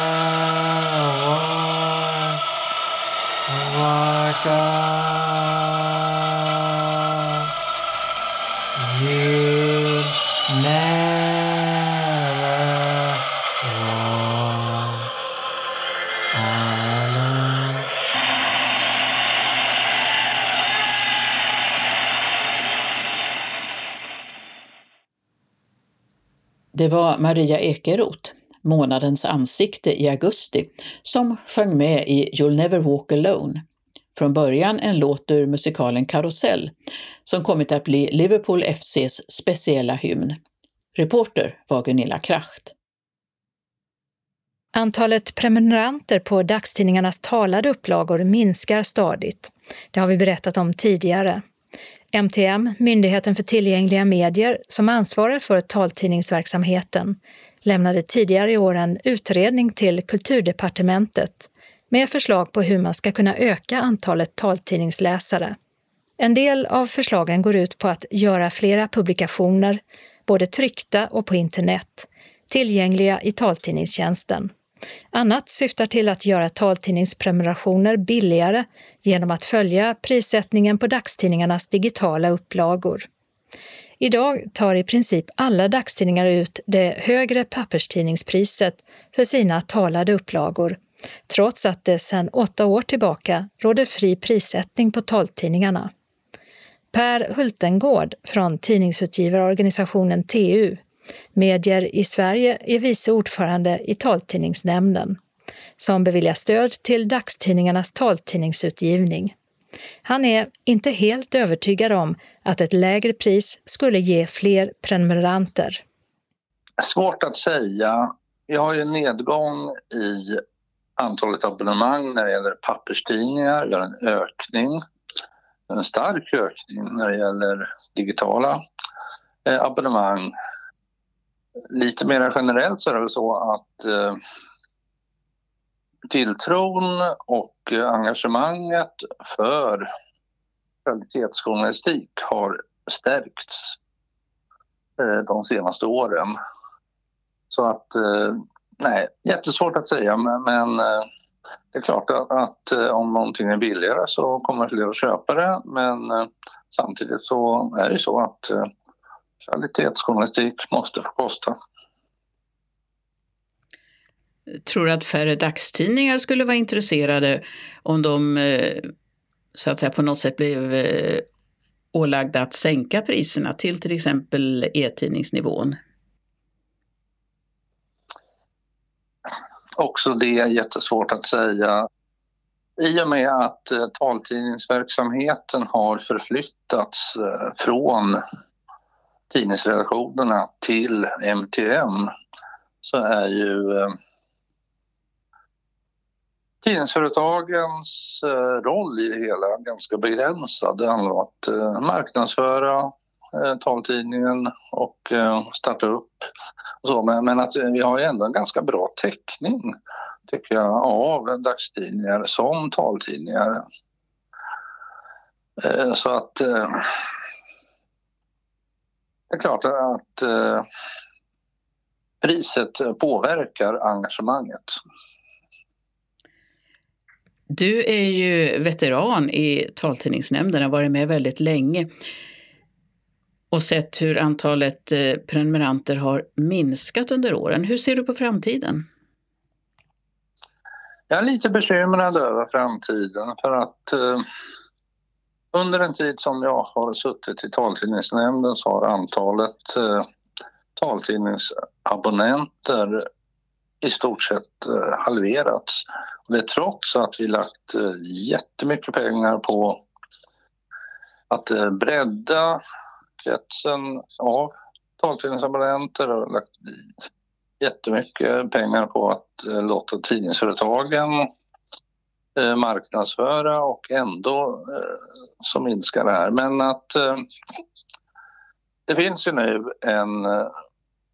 var Maria Ekeroth, månadens ansikte i augusti, som sjöng med i You'll never walk alone. Från början en låt ur musikalen Karusell, som kommit att bli Liverpool FCs speciella hymn. Reporter var Gunilla Kracht. Antalet prenumeranter på dagstidningarnas talade upplagor minskar stadigt. Det har vi berättat om tidigare. MTM, Myndigheten för tillgängliga medier, som ansvarar för taltidningsverksamheten, lämnade tidigare i år en utredning till Kulturdepartementet med förslag på hur man ska kunna öka antalet taltidningsläsare. En del av förslagen går ut på att göra flera publikationer, både tryckta och på internet, tillgängliga i taltidningstjänsten. Annat syftar till att göra taltidningsprenumerationer billigare genom att följa prissättningen på dagstidningarnas digitala upplagor. Idag tar i princip alla dagstidningar ut det högre papperstidningspriset för sina talade upplagor trots att det sedan åtta år tillbaka råder fri prissättning på taltidningarna. Per Hultengård från tidningsutgivarorganisationen TU, Medier i Sverige, är vice ordförande i Taltidningsnämnden som beviljar stöd till dagstidningarnas taltidningsutgivning. Han är inte helt övertygad om att ett lägre pris skulle ge fler prenumeranter. Svårt att säga. Vi har ju en nedgång i antalet abonnemang när det gäller papperstidningar. Vi har en ökning, en stark ökning när det gäller digitala eh, abonnemang. Lite mer generellt så är det väl så att eh, tilltron och engagemanget för kvalitetsjournalistik har stärkts eh, de senaste åren. Så att, eh, nej, jättesvårt att säga men, men eh, det är klart att, att, eh, om någonting är billigare så kommer fler att köpa det men eh, samtidigt så är det så att eh, kvalitetsjournalistik måste få kosta. Tror du att färre dagstidningar skulle vara intresserade om de eh, så att säga på något sätt blev eh, ålagda att sänka priserna till till exempel e-tidningsnivån? Också det är jättesvårt att säga. I och med att eh, taltidningsverksamheten har förflyttats från tidningsredaktionerna till MTM så är ju eh, tidningsföretagens eh, roll i det hela ganska begränsad. Det handlar om att eh, marknadsföra eh, taltidningen och eh, starta upp. Och så. Men, att eh, vi har ju ändå en ganska bra täckning tycker jag av dagstidningar som taltidningar. Så att det är klart att priset påverkar engagemanget. Du är ju veteran i taltidningsnämnden, har varit med väldigt länge och sett hur antalet eh, prenumeranter har minskat under åren. Hur ser du på framtiden? Jag är lite bekymrad över framtiden för att eh, under den tid som jag har suttit i taltidningsnämnden så har antalet eh, taltidningsabonnenter i stort sett eh, halverats. Det är trots att vi lagt eh, jättemycket pengar på att eh, bredda kretsen av taltidningsabonnenter och lagt jättemycket pengar på att eh, låta tidningsföretagen Eh, marknadsföra och ändå eh, så minskar det här. Men att eh, det finns ju nu en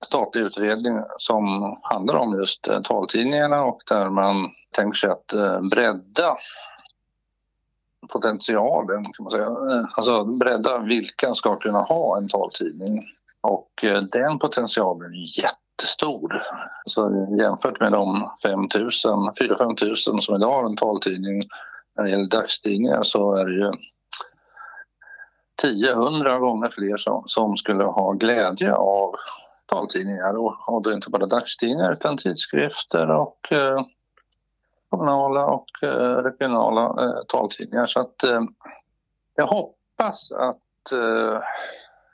statlig utredning som handlar om just taltidningarna och där man tänker sig att eh, bredda potentialen, kan man säga. Alltså bredda vilka ska kunna ha en taltidning. Och den potentialen är jättestor. Så jämfört med de 4-5 000 som idag har en taltidning när det gäller dagstidningar så är det ju 10-100 gånger fler som, som skulle ha glädje av taltidningar och, och då inte bara dagstidningar utan tidskrifter och eh, kommunala och eh, regionala eh, taltidningar. Så att eh, jag hoppas att eh,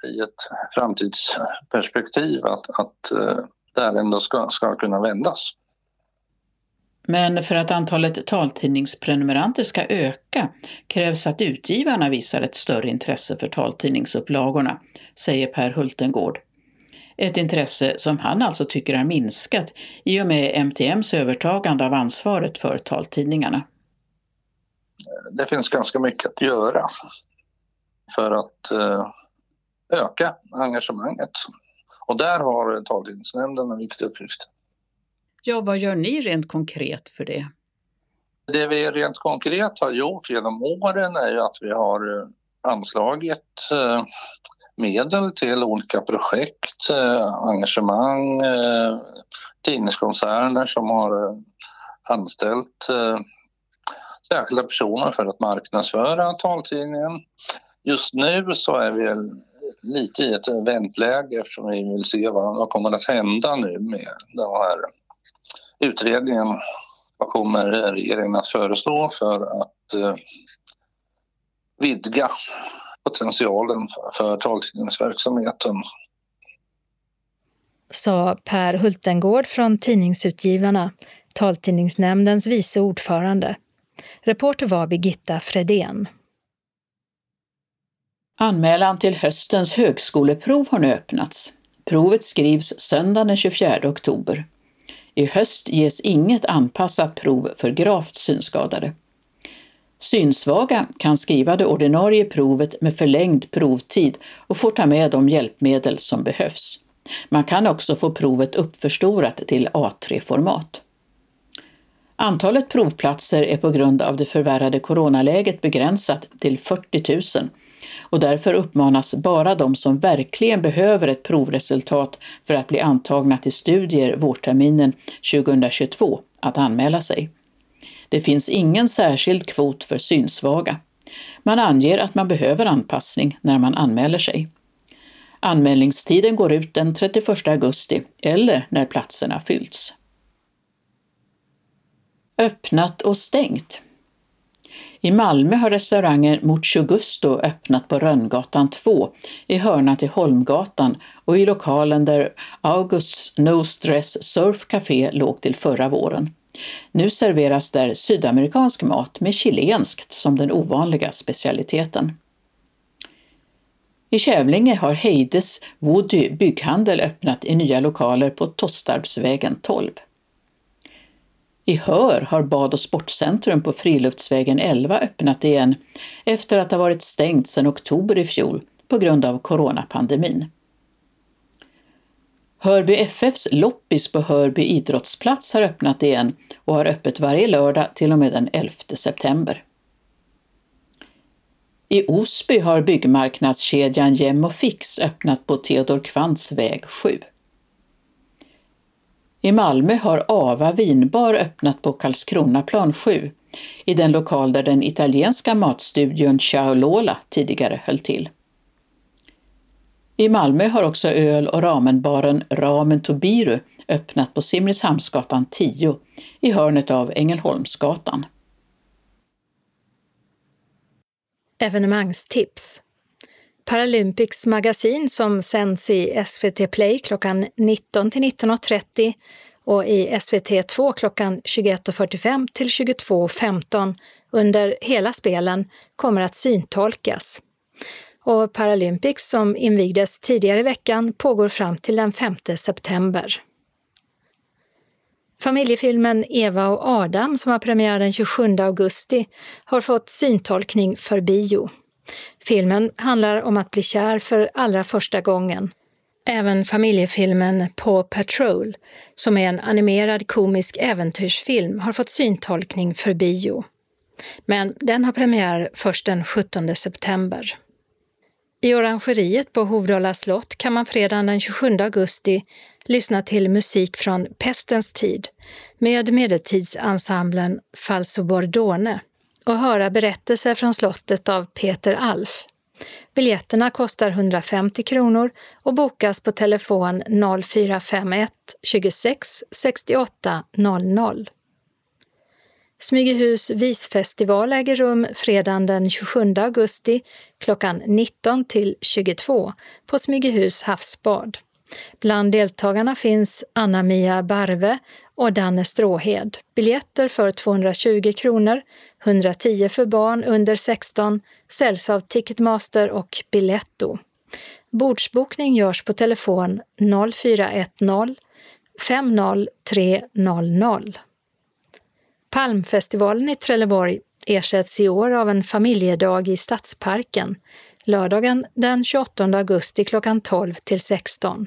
i ett framtidsperspektiv att, att eh, det här ändå ska, ska kunna vändas. Men för att antalet taltidningsprenumeranter ska öka krävs att utgivarna visar ett större intresse för taltidningsupplagorna, säger Per Hultengård. Ett intresse som han alltså tycker har minskat i och med MTMs övertagande av ansvaret för taltidningarna. Det finns ganska mycket att göra för att eh, öka engagemanget. Och där har taltidningsnämnden en viktig uppgift. Ja, vad gör ni rent konkret för det? Det vi rent konkret har gjort genom åren är ju att vi har eh, anslagit eh, medel till olika projekt, eh, engagemang, tidningskoncerner som har anställt särskilda personer för att marknadsföra taltidningen. Just nu så är vi lite i ett väntläge eftersom vi vill se vad, som kommer att hända nu med den här utredningen vad kommer regeringen att föreslå för att eh, vidga potentialen för taltidningsverksamheten? Sa Per Hultengård från Tidningsutgivarna, Taltidningsnämndens vice ordförande. Reporter var Birgitta Fredén. Anmälan till höstens högskoleprov har nu öppnats. Provet skrivs söndagen den 24 oktober. I höst ges inget anpassat prov för gravt synskadade. Synsvaga kan skriva det ordinarie provet med förlängd provtid och får ta med de hjälpmedel som behövs. Man kan också få provet uppförstorat till A3-format. Antalet provplatser är på grund av det förvärrade coronaläget begränsat till 40 000 och därför uppmanas bara de som verkligen behöver ett provresultat för att bli antagna till studier vårterminen 2022 att anmäla sig. Det finns ingen särskild kvot för synsvaga. Man anger att man behöver anpassning när man anmäler sig. Anmälningstiden går ut den 31 augusti eller när platserna fyllts. Öppnat och stängt. I Malmö har restaurangen Mucho Gusto öppnat på Rönngatan 2 i hörnan till Holmgatan och i lokalen där Augusts No Stress Surf Café låg till förra våren. Nu serveras där sydamerikansk mat med chilenskt som den ovanliga specialiteten. I Kävlinge har Heides Woody bygghandel öppnat i nya lokaler på Tostarpsvägen 12. I Hör har Bad och sportcentrum på Friluftsvägen 11 öppnat igen efter att ha varit stängt sedan oktober i fjol på grund av coronapandemin. Hörby FFs loppis på Hörby idrottsplats har öppnat igen och har öppet varje lördag till och med den 11 september. I Osby har byggmarknadskedjan Jem och Fix öppnat på Theodor Kvants väg 7. I Malmö har Ava vinbar öppnat på Karlskronaplan 7, i den lokal där den italienska matstudion Ciao Lola tidigare höll till. I Malmö har också öl och ramenbaren Ramen Tobiru öppnat på Simrishamnsgatan 10 i hörnet av Ängelholmsgatan. Evenemangstips Paralympics magasin som sänds i SVT Play klockan 19 till 19.30 och i SVT2 klockan 21.45 till 22.15 under hela spelen kommer att syntolkas. Och Paralympics som invigdes tidigare i veckan pågår fram till den 5 september. Familjefilmen Eva och Adam som har premiär den 27 augusti har fått syntolkning för bio. Filmen handlar om att bli kär för allra första gången. Även familjefilmen Paw Patrol, som är en animerad komisk äventyrsfilm, har fått syntolkning för bio. Men den har premiär först den 17 september. I Orangeriet på Hovdala slott kan man fredagen den 27 augusti lyssna till musik från Pestens tid med medeltidsensemblen Falso Bordone och höra berättelser från slottet av Peter Alf. Biljetterna kostar 150 kronor och bokas på telefon 0451 26 68 00. Smygehus visfestival äger rum fredagen den 27 augusti klockan 19 till 22 på Smygehus havsbad. Bland deltagarna finns Anna-Mia Barve och Danne Stråhed. Biljetter för 220 kronor, 110 för barn under 16, säljs av Ticketmaster och Biletto. Bordsbokning görs på telefon 0410 50300. Palmfestivalen i Trelleborg ersätts i år av en familjedag i Stadsparken lördagen den 28 augusti klockan 12 till 16.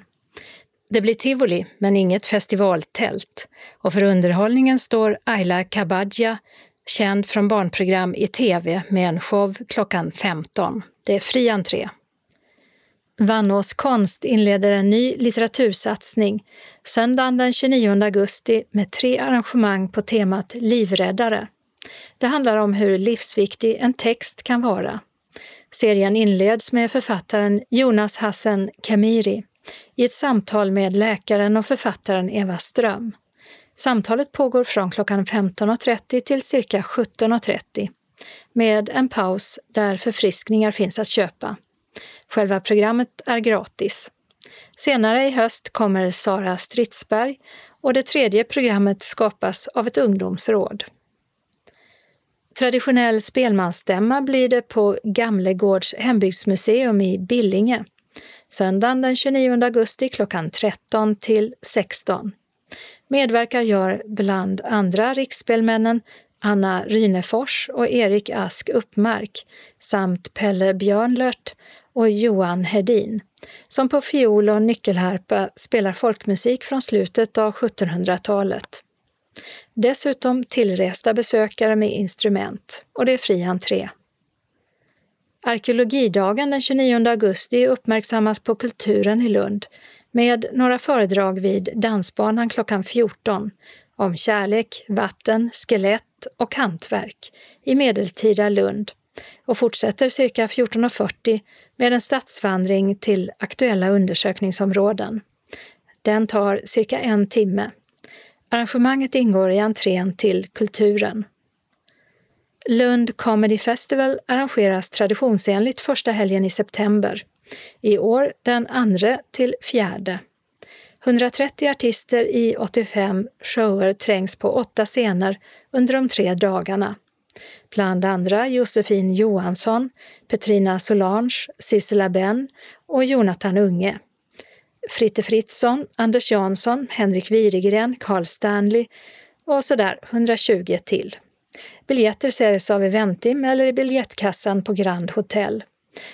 Det blir tivoli, men inget festivaltält. Och för underhållningen står Ayla Kabadja, känd från barnprogram i tv med en show klockan 15. Det är fri entré. Vannås konst inleder en ny litteratursatsning söndagen den 29 augusti med tre arrangemang på temat Livräddare. Det handlar om hur livsviktig en text kan vara. Serien inleds med författaren Jonas Hassen Kamiri i ett samtal med läkaren och författaren Eva Ström. Samtalet pågår från klockan 15.30 till cirka 17.30 med en paus där förfriskningar finns att köpa. Själva programmet är gratis. Senare i höst kommer Sara Stridsberg och det tredje programmet skapas av ett ungdomsråd. Traditionell spelmansstämma blir det på Gamlegårds hembygdsmuseum i Billinge. Söndagen den 29 augusti klockan 13 till 16. Medverkar gör bland andra riksspelmännen Anna Rynefors och Erik Ask Uppmark samt Pelle Björnlört och Johan Hedin, som på fiol och nyckelharpa spelar folkmusik från slutet av 1700-talet. Dessutom tillresta besökare med instrument och det är fri entré. Arkeologidagen den 29 augusti uppmärksammas på Kulturen i Lund med några föredrag vid Dansbanan klockan 14 om kärlek, vatten, skelett och hantverk i medeltida Lund och fortsätter cirka 14.40 med en stadsvandring till aktuella undersökningsområden. Den tar cirka en timme. Arrangemanget ingår i entrén till Kulturen. Lund Comedy Festival arrangeras traditionsenligt första helgen i september. I år den andra till fjärde. 130 artister i 85 shower trängs på åtta scener under de tre dagarna. Bland andra Josefin Johansson, Petrina Solange, Sissela Benn och Jonathan Unge. Fritte Fritzson, Anders Jansson, Henrik Wirigren, Carl Stanley och sådär 120 till. Biljetter säljs av Eventim eller i biljettkassan på Grand Hotel.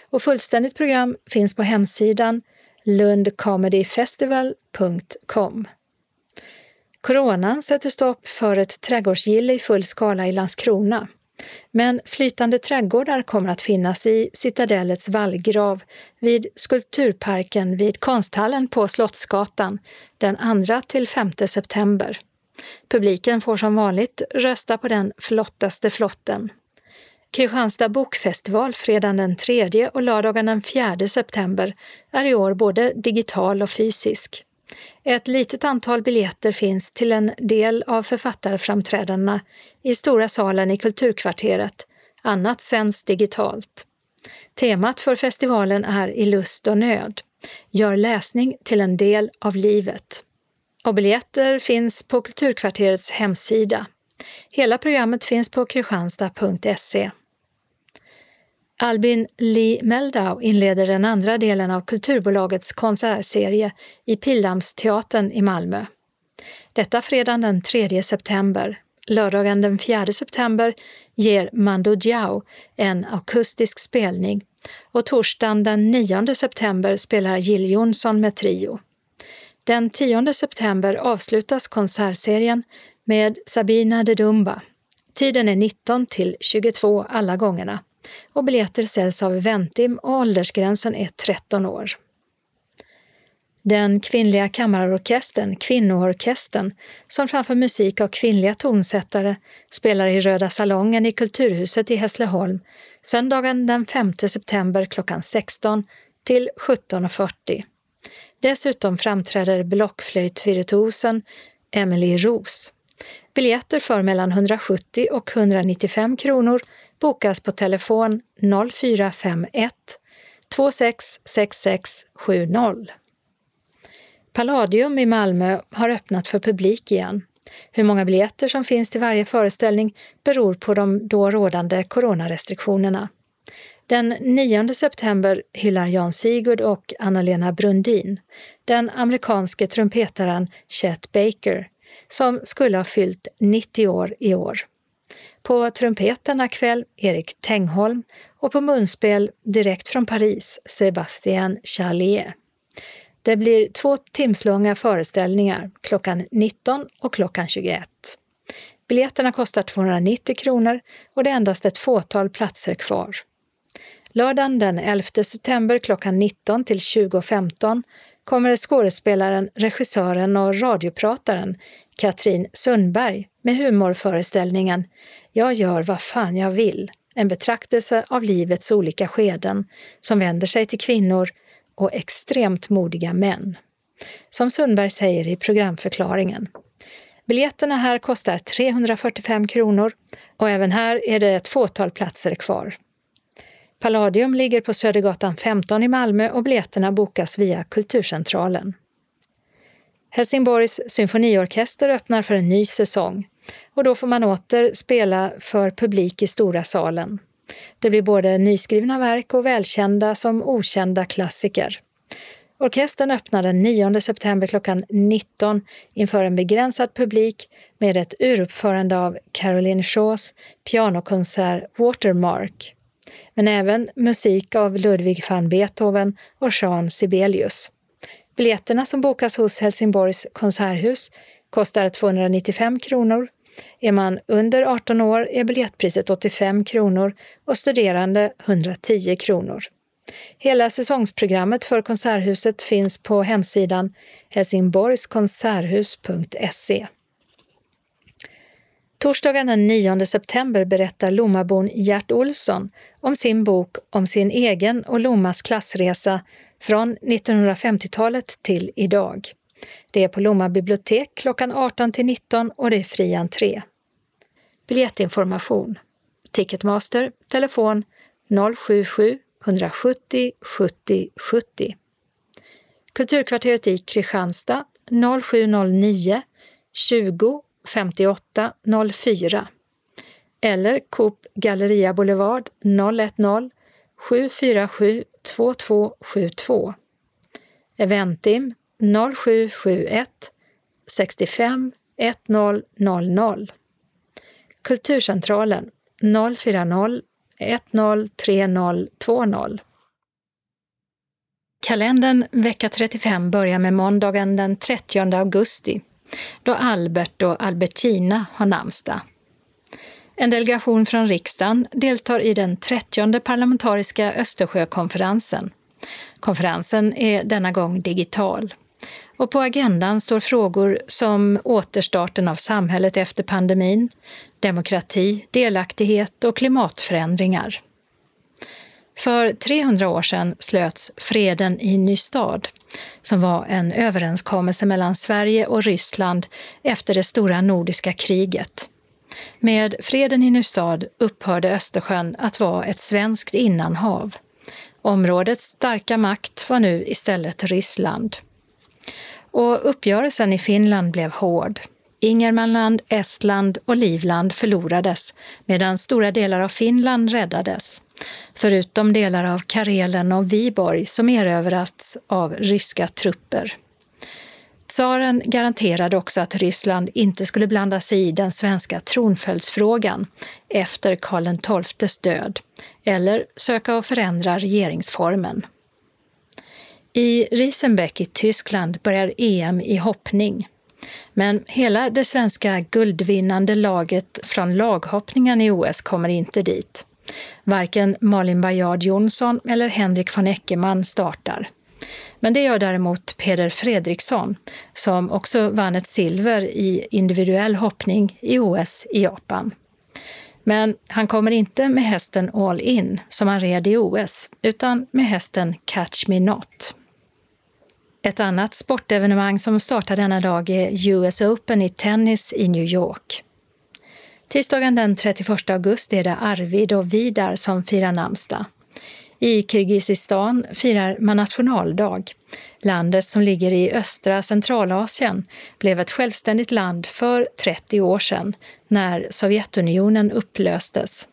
Och fullständigt program finns på hemsidan lundcomedyfestival.com. Coronan sätter stopp för ett trädgårdsgille i full skala i Landskrona. Men flytande trädgårdar kommer att finnas i Citadellets vallgrav vid Skulpturparken vid Konsthallen på Slottsgatan den 2 till 5 september. Publiken får som vanligt rösta på den flottaste flotten. Kristianstad bokfestival fredagen den 3 och lördagen den 4 september är i år både digital och fysisk. Ett litet antal biljetter finns till en del av författarframträdandena i Stora salen i Kulturkvarteret, annat sänds digitalt. Temat för festivalen är I lust och nöd. Gör läsning till en del av livet. Och biljetter finns på Kulturkvarterets hemsida. Hela programmet finns på kristianstad.se. Albin Lee Meldau inleder den andra delen av Kulturbolagets konsertserie i Pildammsteatern i Malmö. Detta fredagen den 3 september. Lördagen den 4 september ger Mando Diao en akustisk spelning och torsdagen den 9 september spelar Jill Johnson med trio. Den 10 september avslutas konsertserien med Sabina de Dumba. Tiden är 19 till 22 alla gångerna och biljetter säljs av Ventim och åldersgränsen är 13 år. Den kvinnliga kammarorkestern, Kvinnoorkestern, som framför musik av kvinnliga tonsättare, spelar i Röda salongen i Kulturhuset i Hässleholm söndagen den 5 september klockan 16 till 17.40. Dessutom framträder blockflöjtvirtuosen Emily Roos. Biljetter för mellan 170 och 195 kronor bokas på telefon 0451 266670. Palladium i Malmö har öppnat för publik igen. Hur många biljetter som finns till varje föreställning beror på de då rådande coronarestriktionerna. Den 9 september hyllar Jan Sigurd och Anna-Lena Brundin den amerikanske trumpetaren Chet Baker som skulle ha fyllt 90 år i år. På trumpeterna kväll Erik Tengholm och på munspel direkt från Paris Sébastien Charlier. Det blir två timslånga föreställningar klockan 19 och klockan 21. Biljetterna kostar 290 kronor och det är endast ett fåtal platser kvar. Lördagen den 11 september klockan 19 till 20.15 kommer skådespelaren, regissören och radioprataren Katrin Sundberg med humorföreställningen Jag gör vad fan jag vill, en betraktelse av livets olika skeden som vänder sig till kvinnor och extremt modiga män. Som Sundberg säger i programförklaringen. Biljetterna här kostar 345 kronor och även här är det ett fåtal platser kvar. Palladium ligger på Södergatan 15 i Malmö och biljetterna bokas via Kulturcentralen. Helsingborgs symfoniorkester öppnar för en ny säsong och då får man åter spela för publik i stora salen. Det blir både nyskrivna verk och välkända som okända klassiker. Orkestern öppnar den 9 september klockan 19 inför en begränsad publik med ett uruppförande av Caroline Shaws pianokonsert Watermark, men även musik av Ludwig van Beethoven och Jean Sibelius. Biljetterna som bokas hos Helsingborgs konserthus kostar 295 kronor. Är man under 18 år är biljettpriset 85 kronor och studerande 110 kronor. Hela säsongsprogrammet för Konserthuset finns på hemsidan helsingborgskonserthus.se. Torsdagen den 9 september berättar Lommabon Gert Olsson om sin bok om sin egen och Lommas klassresa från 1950-talet till idag. Det är på Lomma bibliotek klockan 18 till 19 och det är fri entré. Biljettinformation Ticketmaster, telefon 077 170 70 70. Kulturkvarteret i Kristianstad 0709 20 58 04 eller Coop Galleria Boulevard 010 747 2272. Eventim 0771 65 1000. Kulturcentralen 040 103020. Kalendern vecka 35 börjar med måndagen den 30 augusti då Albert och Albertina har namnsdag. En delegation från riksdagen deltar i den 30 parlamentariska Östersjökonferensen. Konferensen är denna gång digital. Och på agendan står frågor som återstarten av samhället efter pandemin, demokrati, delaktighet och klimatförändringar. För 300 år sedan slöts Freden i Nystad, som var en överenskommelse mellan Sverige och Ryssland efter det stora nordiska kriget. Med freden i Nystad upphörde Östersjön att vara ett svenskt innanhav. Områdets starka makt var nu istället Ryssland. Och uppgörelsen i Finland blev hård. Ingermanland, Estland och Livland förlorades medan stora delar av Finland räddades. Förutom delar av Karelen och Viborg som erövrats av ryska trupper. Tsaren garanterade också att Ryssland inte skulle blanda sig i den svenska tronföljdsfrågan efter Karl XIIs död eller söka att förändra regeringsformen. I Riesenbeck i Tyskland börjar EM i hoppning. Men hela det svenska guldvinnande laget från laghoppningen i OS kommer inte dit. Varken Malin Bajard Jonsson eller Henrik von Eckermann startar. Men det gör däremot Peder Fredriksson, som också vann ett silver i individuell hoppning i OS i Japan. Men han kommer inte med hästen All In, som han red i OS, utan med hästen Catch Me Not. Ett annat sportevenemang som startar denna dag är US Open i tennis i New York. Tisdagen den 31 augusti är det Arvid och Vidar som firar namnsdag. I Kirgizistan firar man nationaldag. Landet som ligger i östra Centralasien blev ett självständigt land för 30 år sedan när Sovjetunionen upplöstes.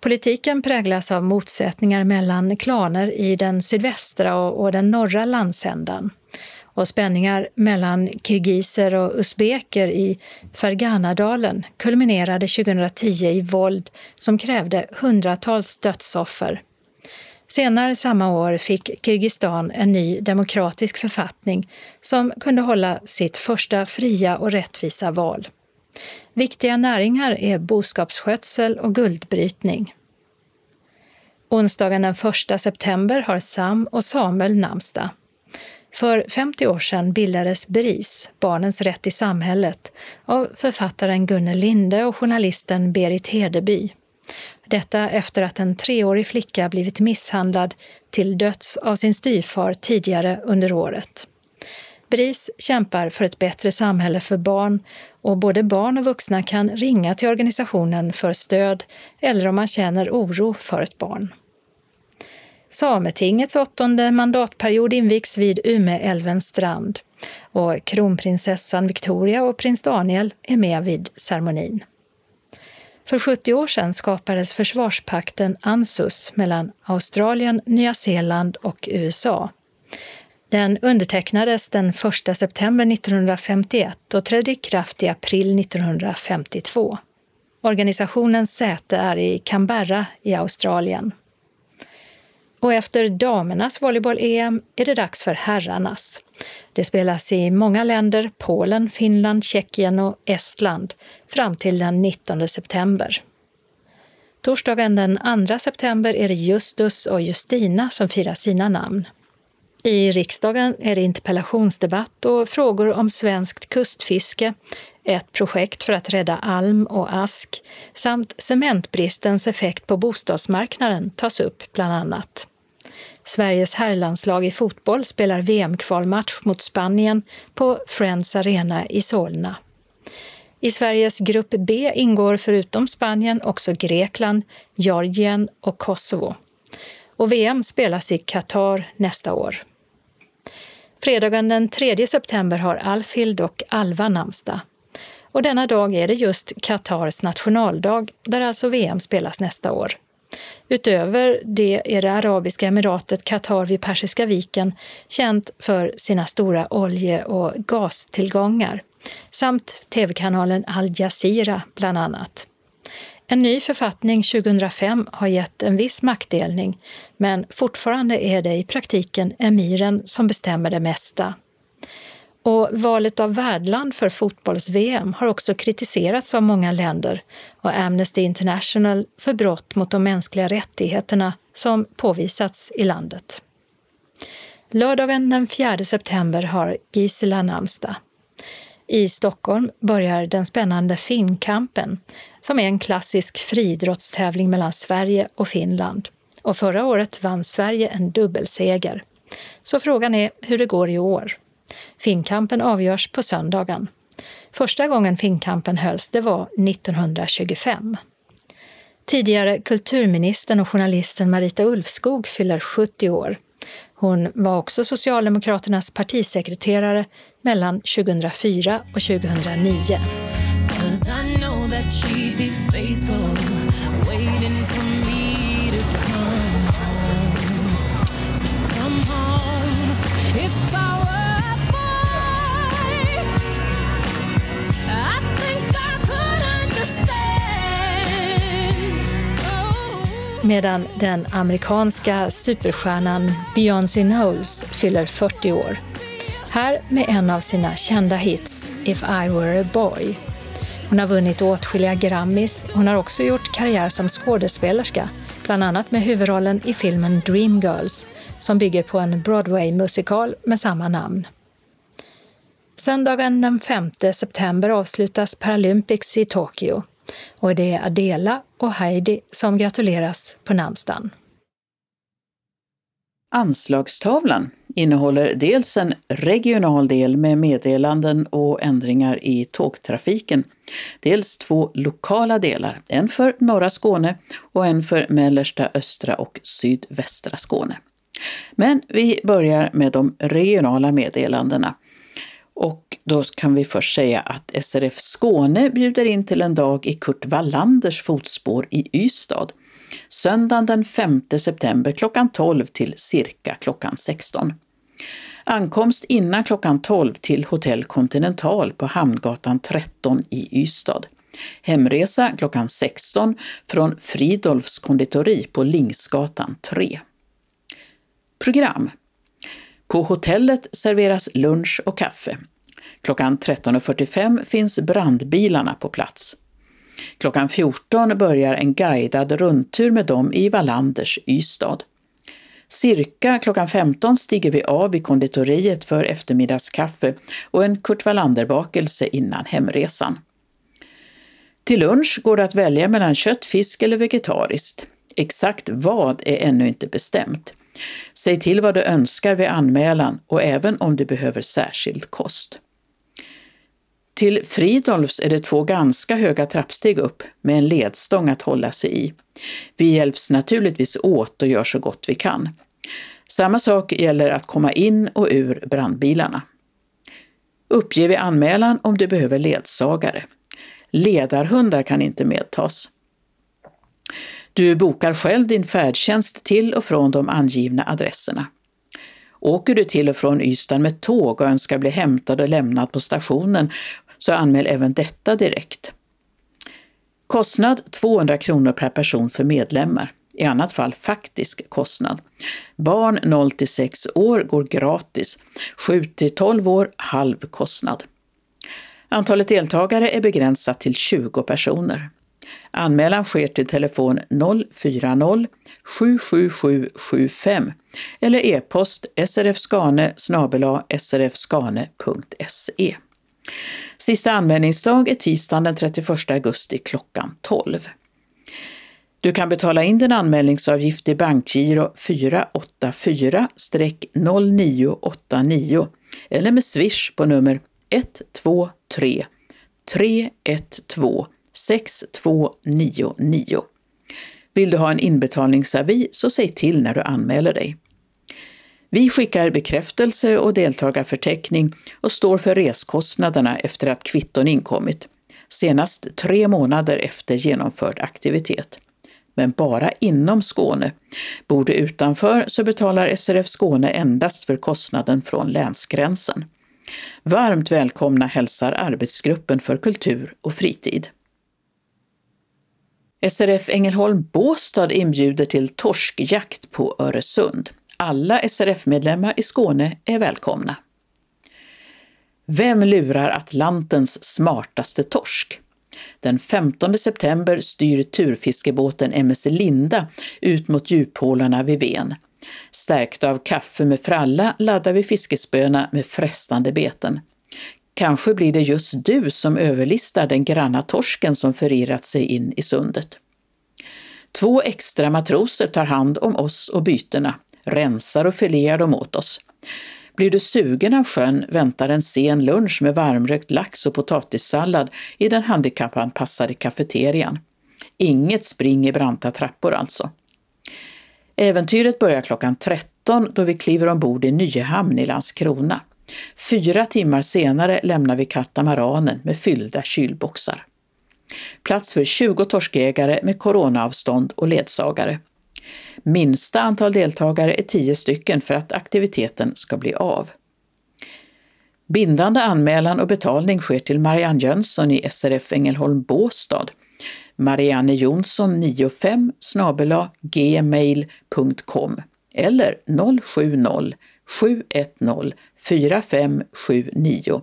Politiken präglas av motsättningar mellan klaner i den sydvästra och den norra landsändan och spänningar mellan kirgiser och usbeker i Ferganadalen kulminerade 2010 i våld som krävde hundratals dödsoffer. Senare samma år fick Kirgizistan en ny demokratisk författning som kunde hålla sitt första fria och rättvisa val. Viktiga näringar är boskapsskötsel och guldbrytning. Onsdagen den 1 september har Sam och Samuel namnsdag. För 50 år sedan bildades BRIS, Barnens rätt i samhället, av författaren Gunnel Linde och journalisten Berit Hedeby. Detta efter att en treårig flicka blivit misshandlad till döds av sin styvfar tidigare under året. BRIS kämpar för ett bättre samhälle för barn och både barn och vuxna kan ringa till organisationen för stöd eller om man känner oro för ett barn. Sametingets åttonde mandatperiod invigs vid Umeälvens strand och kronprinsessan Victoria och prins Daniel är med vid ceremonin. För 70 år sedan skapades försvarspakten ANSUS mellan Australien, Nya Zeeland och USA. Den undertecknades den 1 september 1951 och trädde i kraft i april 1952. Organisationens säte är i Canberra i Australien. Och efter damernas volleyboll-EM är det dags för herrarnas. Det spelas i många länder, Polen, Finland, Tjeckien och Estland, fram till den 19 september. Torsdagen den 2 september är det Justus och Justina som firar sina namn. I riksdagen är det interpellationsdebatt och frågor om svenskt kustfiske, ett projekt för att rädda alm och ask samt cementbristens effekt på bostadsmarknaden tas upp bland annat. Sveriges herrlandslag i fotboll spelar VM-kvalmatch mot Spanien på Friends Arena i Solna. I Sveriges grupp B ingår förutom Spanien också Grekland, Georgien och Kosovo. Och VM spelas i Qatar nästa år. Fredagen den 3 september har Alfhild och Alva namnsdag. Och denna dag är det just Qatars nationaldag, där alltså VM spelas nästa år. Utöver det är det arabiska emiratet Qatar vid Persiska viken känt för sina stora olje och gastillgångar samt tv-kanalen Al Jazeera bland annat. En ny författning 2005 har gett en viss maktdelning, men fortfarande är det i praktiken emiren som bestämmer det mesta. Och valet av värdland för fotbolls-VM har också kritiserats av många länder och Amnesty International för brott mot de mänskliga rättigheterna som påvisats i landet. Lördagen den 4 september har Gisela namnsdag. I Stockholm börjar den spännande Finnkampen, som är en klassisk friidrottstävling mellan Sverige och Finland. Och förra året vann Sverige en dubbelseger. Så frågan är hur det går i år. Finnkampen avgörs på söndagen. Första gången Finnkampen hölls det var 1925. Tidigare kulturministern och journalisten Marita Ulfskog fyller 70 år. Hon var också Socialdemokraternas partisekreterare mellan 2004 och 2009. Medan den amerikanska superstjärnan Beyoncé Knowles fyller 40 år. Här med en av sina kända hits, If I Were a Boy. Hon har vunnit åtskilliga Grammys. Hon har också gjort karriär som skådespelerska, bland annat med huvudrollen i filmen Dreamgirls, som bygger på en Broadway-musikal med samma namn. Söndagen den 5 september avslutas Paralympics i Tokyo och det är Adela och Heidi som gratuleras på namnsdagen. Anslagstavlan innehåller dels en regional del med meddelanden och ändringar i tågtrafiken, dels två lokala delar, en för norra Skåne och en för mellersta, östra och sydvästra Skåne. Men vi börjar med de regionala meddelandena och då kan vi först säga att SRF Skåne bjuder in till en dag i Kurt Wallanders fotspår i Ystad. Söndagen den 5 september klockan 12 till cirka klockan 16. Ankomst innan klockan 12 till Hotell Continental på Hamngatan 13 i Ystad. Hemresa klockan 16 från Fridolfs konditori på Lingsgatan 3. Program på hotellet serveras lunch och kaffe. Klockan 13.45 finns brandbilarna på plats. Klockan 14 börjar en guidad rundtur med dem i Wallanders Ystad. Cirka klockan 15 stiger vi av vid konditoriet för eftermiddagskaffe och en Kurt Wallander-bakelse innan hemresan. Till lunch går det att välja mellan kött, fisk eller vegetariskt. Exakt vad är ännu inte bestämt. Säg till vad du önskar vid anmälan och även om du behöver särskild kost. Till Fridolfs är det två ganska höga trappsteg upp med en ledstång att hålla sig i. Vi hjälps naturligtvis åt och gör så gott vi kan. Samma sak gäller att komma in och ur brandbilarna. Uppge vid anmälan om du behöver ledsagare. Ledarhundar kan inte medtas. Du bokar själv din färdtjänst till och från de angivna adresserna. Åker du till och från Ystad med tåg och önskar bli hämtad och lämnad på stationen så anmäl även detta direkt. Kostnad 200 kronor per person för medlemmar, i annat fall faktisk kostnad. Barn 0 till 6 år går gratis, 7 till 12 år halv kostnad. Antalet deltagare är begränsat till 20 personer. Anmälan sker till telefon 040 777 75 eller e-post srfskane srfskane.se. Sista anmälningsdag är tisdagen den 31 augusti klockan 12. Du kan betala in din anmälningsavgift i bankgiro 484-0989 eller med swish på nummer 123 312 6299. Vill du ha en inbetalningsavi så säg till när du anmäler dig. Vi skickar bekräftelse och deltagarförteckning och står för reskostnaderna efter att kvitton inkommit, senast tre månader efter genomförd aktivitet. Men bara inom Skåne. Bor du utanför så betalar SRF Skåne endast för kostnaden från länsgränsen. Varmt välkomna hälsar arbetsgruppen för kultur och fritid. SRF Ängelholm Båstad inbjuder till torskjakt på Öresund. Alla SRF-medlemmar i Skåne är välkomna. Vem lurar Atlantens smartaste torsk? Den 15 september styr turfiskebåten MS Linda ut mot djuphålorna vid Ven. Stärkt av kaffe med fralla laddar vi fiskespöna med frestande beten. Kanske blir det just du som överlistar den granna torsken som förirrat sig in i sundet. Två extra matroser tar hand om oss och bytena, rensar och filear dem åt oss. Blir du sugen av sjön väntar en sen lunch med varmrökt lax och potatissallad i den handikappanpassade kafeterian. Inget spring i branta trappor alltså. Äventyret börjar klockan 13 då vi kliver ombord i Nyhamn i Landskrona. Fyra timmar senare lämnar vi katamaranen med fyllda kylboxar. Plats för 20 torskägare med coronaavstånd och ledsagare. Minsta antal deltagare är 10 stycken för att aktiviteten ska bli av. Bindande anmälan och betalning sker till Marianne Jönsson i SRF Ängelholm Båstad. Marianne Jonsson 95 gmail.com eller 070 710 4579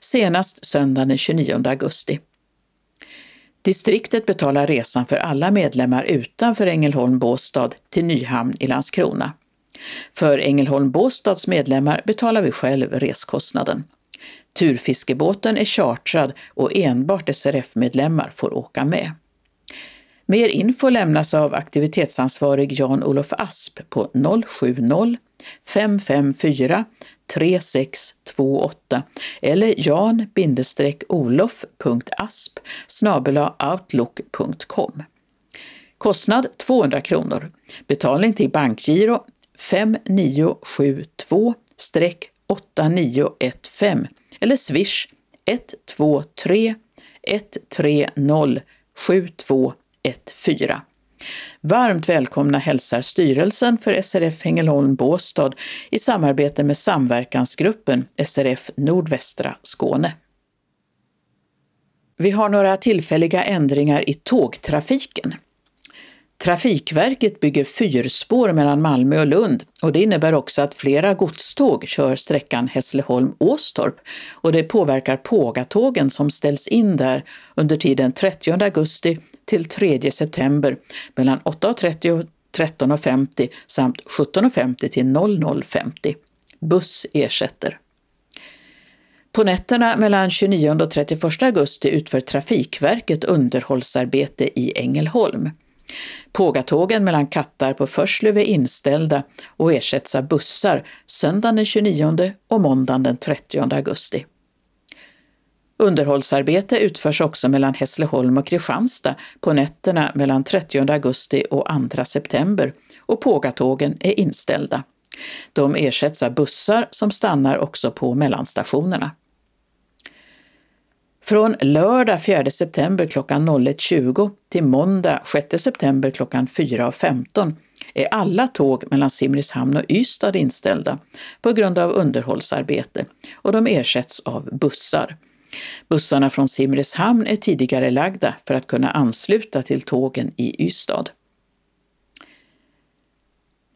senast söndagen den 29 augusti. Distriktet betalar resan för alla medlemmar utanför Ängelholm Båstad till Nyhamn i Landskrona. För Ängelholm Båstads medlemmar betalar vi själv reskostnaden. Turfiskebåten är chartrad och enbart SRF-medlemmar får åka med. Mer info lämnas av aktivitetsansvarig Jan-Olof Asp på 070 554 3628 eller jan-olof.asp outlook.com. Kostnad 200 kronor. Betalning till bankgiro 5972-8915 eller swish 123 130 7214. Varmt välkomna hälsar styrelsen för SRF Ängelholm Båstad i samarbete med samverkansgruppen SRF Nordvästra Skåne. Vi har några tillfälliga ändringar i tågtrafiken. Trafikverket bygger fyrspår mellan Malmö och Lund och det innebär också att flera godståg kör sträckan Hässleholm-Åstorp och det påverkar pågatågen som ställs in där under tiden 30 augusti till 3 september mellan 8.30 och 13.50 samt 17.50 till 00.50. Buss ersätter. På nätterna mellan 29 och 31 augusti utför Trafikverket underhållsarbete i Ängelholm. Pågatågen mellan Kattarp och Förslöv är inställda och ersätts av bussar söndagen den 29 och måndagen den 30 augusti. Underhållsarbete utförs också mellan Hässleholm och Kristianstad på nätterna mellan 30 augusti och 2 september och pågatågen är inställda. De ersätts av bussar som stannar också på mellanstationerna. Från lördag 4 september klockan 01.20 till måndag 6 september klockan 4.15 är alla tåg mellan Simrishamn och Ystad inställda på grund av underhållsarbete och de ersätts av bussar. Bussarna från Simrishamn är tidigare lagda för att kunna ansluta till tågen i Ystad.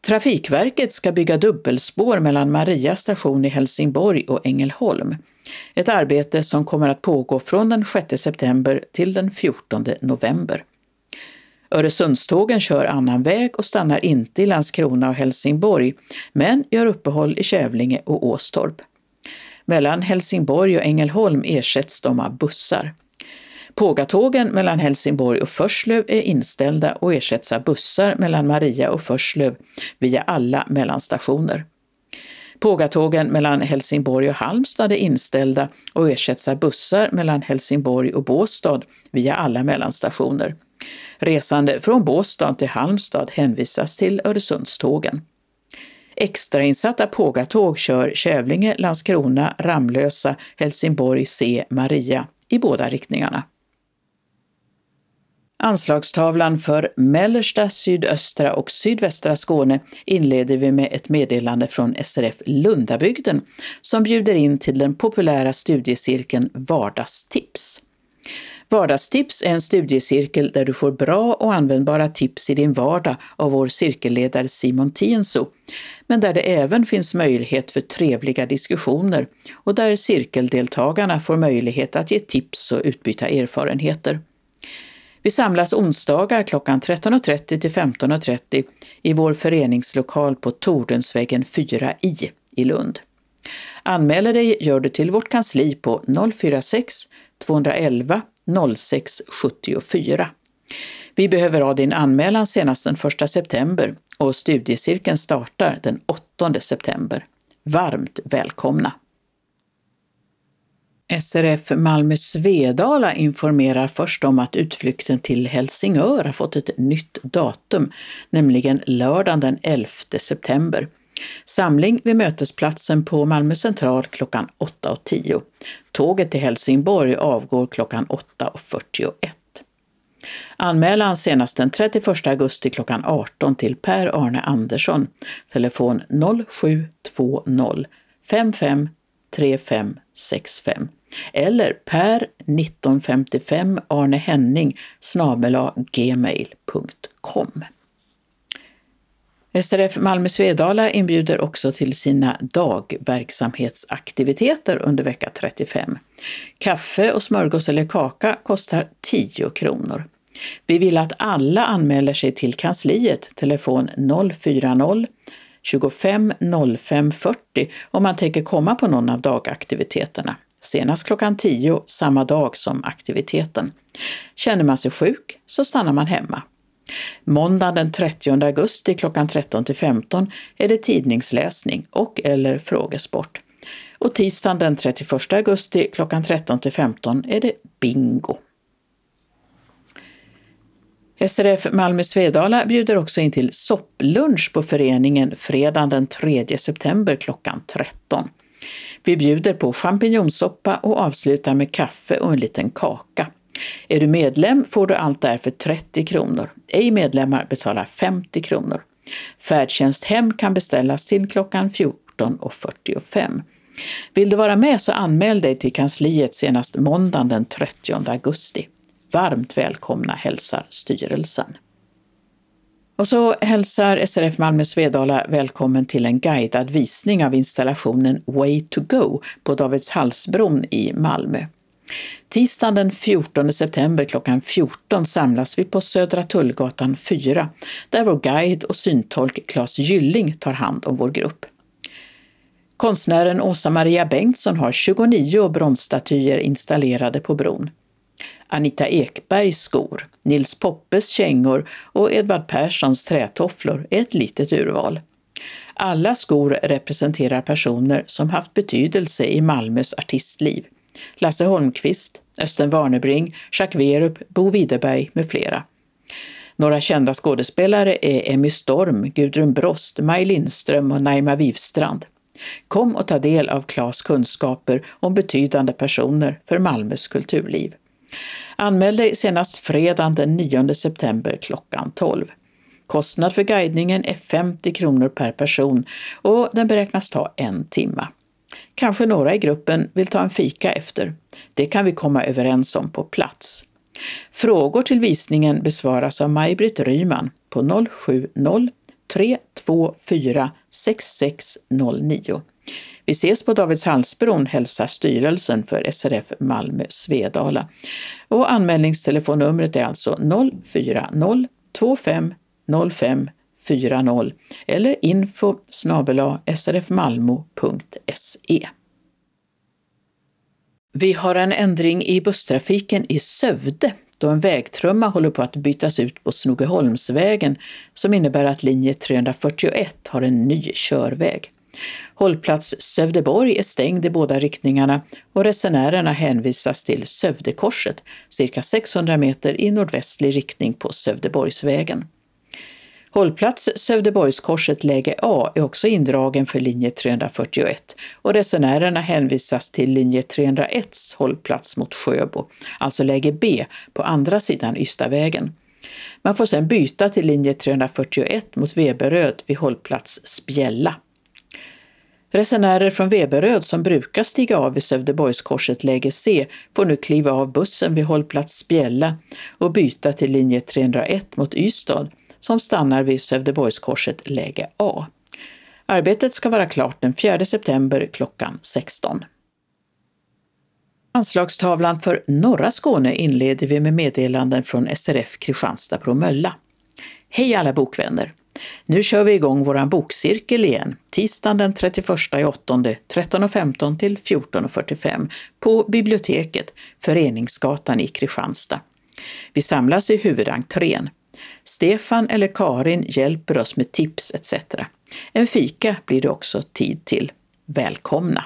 Trafikverket ska bygga dubbelspår mellan Maria station i Helsingborg och Ängelholm. Ett arbete som kommer att pågå från den 6 september till den 14 november. Öresundstågen kör annan väg och stannar inte i Landskrona och Helsingborg, men gör uppehåll i Kävlinge och Åstorp. Mellan Helsingborg och Ängelholm ersätts de av bussar. Pågatågen mellan Helsingborg och Förslöv är inställda och ersätts av bussar mellan Maria och Förslöv via alla mellanstationer. Pågatågen mellan Helsingborg och Halmstad är inställda och ersätts av bussar mellan Helsingborg och Båstad via alla mellanstationer. Resande från Båstad till Halmstad hänvisas till Öresundstågen. Extrainsatta pågatåg kör Kävlinge, Landskrona, Ramlösa, Helsingborg, C, Maria i båda riktningarna. Anslagstavlan för mellersta, sydöstra och sydvästra Skåne inleder vi med ett meddelande från SRF Lundabygden som bjuder in till den populära studiecirkeln Vardagstips. Vardagstips är en studiecirkel där du får bra och användbara tips i din vardag av vår cirkelledare Simon Tienso, men där det även finns möjlighet för trevliga diskussioner och där cirkeldeltagarna får möjlighet att ge tips och utbyta erfarenheter. Vi samlas onsdagar klockan 13.30 till 15.30 i vår föreningslokal på Tordensvägen 4i i Lund. Anmäler dig gör du till vårt kansli på 046 211 06 74. Vi behöver ha din anmälan senast den 1 september och studiecirkeln startar den 8 september. Varmt välkomna! SRF Malmö Svedala informerar först om att utflykten till Helsingör har fått ett nytt datum, nämligen lördagen den 11 september. Samling vid mötesplatsen på Malmö central klockan 8.10. Tåget till Helsingborg avgår klockan 8.41. Anmälan senast den 31 augusti klockan 18 till Per Arne Andersson, telefon 0720 55 3565 eller per 1955 arnehenning gmail.com. SRF Malmö Svedala inbjuder också till sina dagverksamhetsaktiviteter under vecka 35. Kaffe och smörgås eller kaka kostar 10 kronor. Vi vill att alla anmäler sig till kansliet, telefon 040 25 05 40 om man tänker komma på någon av dagaktiviteterna. Senast klockan 10 samma dag som aktiviteten. Känner man sig sjuk så stannar man hemma. Måndagen den 30 augusti klockan 13 till 15 är det tidningsläsning och eller frågesport. Och tisdagen den 31 augusti klockan 13 till 15 är det bingo. SRF Malmö Svedala bjuder också in till sopplunch på föreningen fredagen den 3 september klockan 13. Vi bjuder på champinjonsoppa och avslutar med kaffe och en liten kaka. Är du medlem får du allt där för 30 kronor. Ej medlemmar betalar 50 kronor. Färdtjänst hem kan beställas till klockan 14.45. Vill du vara med så anmäl dig till kansliet senast måndagen den 30 augusti. Varmt välkomna hälsar styrelsen. Och så hälsar SRF Malmö Svedala välkommen till en guidad visning av installationen Way to Go på Davidshallsbron i Malmö. Tisdagen den 14 september klockan 14 samlas vi på Södra Tullgatan 4 där vår guide och syntolk Claes Gylling tar hand om vår grupp. Konstnären Åsa Maria Bengtsson har 29 bronsstatyer installerade på bron. Anita Ekbergs skor, Nils Poppes kängor och Edvard Perssons trätofflor är ett litet urval. Alla skor representerar personer som haft betydelse i Malmös artistliv. Lasse Holmqvist, Östen Warnerbring, Jacques Werup, Bo Widerberg med flera. Några kända skådespelare är Emmy Storm, Gudrun Brost, Maj Lindström och Naima Wivstrand. Kom och ta del av Klas kunskaper om betydande personer för Malmös kulturliv. Anmäl dig senast fredagen den 9 september klockan 12. Kostnad för guidningen är 50 kronor per person och den beräknas ta en timme. Kanske några i gruppen vill ta en fika efter. Det kan vi komma överens om på plats. Frågor till visningen besvaras av Maj-Britt Ryman på 070 324 6609. Vi ses på Davidshallsbron, hälsar styrelsen för SRF Malmö Svedala. Och anmälningstelefonnumret är alltså 040 25 05 40 eller info srfmalmo.se. Vi har en ändring i busstrafiken i Sövde då en vägtrumma håller på att bytas ut på Snogeholmsvägen som innebär att linje 341 har en ny körväg. Hållplats Sövdeborg är stängd i båda riktningarna och resenärerna hänvisas till Sövdekorset, cirka 600 meter i nordvästlig riktning på Sövdeborgsvägen. Hållplats Sövdeborgskorset läge A är också indragen för linje 341 och resenärerna hänvisas till linje 301s hållplats mot Sjöbo, alltså läge B på andra sidan Ystadvägen. Man får sedan byta till linje 341 mot Veberöd vid hållplats Spjälla. Resenärer från Veberöd som brukar stiga av vid Sövdeborgskorset läge C får nu kliva av bussen vid hållplats Spjälla och byta till linje 301 mot Ystad som stannar vid Sövdeborgskorset läge A. Arbetet ska vara klart den 4 september klockan 16. Anslagstavlan för norra Skåne inleder vi med meddelanden från SRF Kristianstad-Bromölla. Hej alla bokvänner! Nu kör vi igång våran bokcirkel igen, tisdagen den 31 8, 13.15 till 14.45 på biblioteket, Föreningsgatan i Kristianstad. Vi samlas i huvudentrén. Stefan eller Karin hjälper oss med tips etc. En fika blir det också tid till. Välkomna!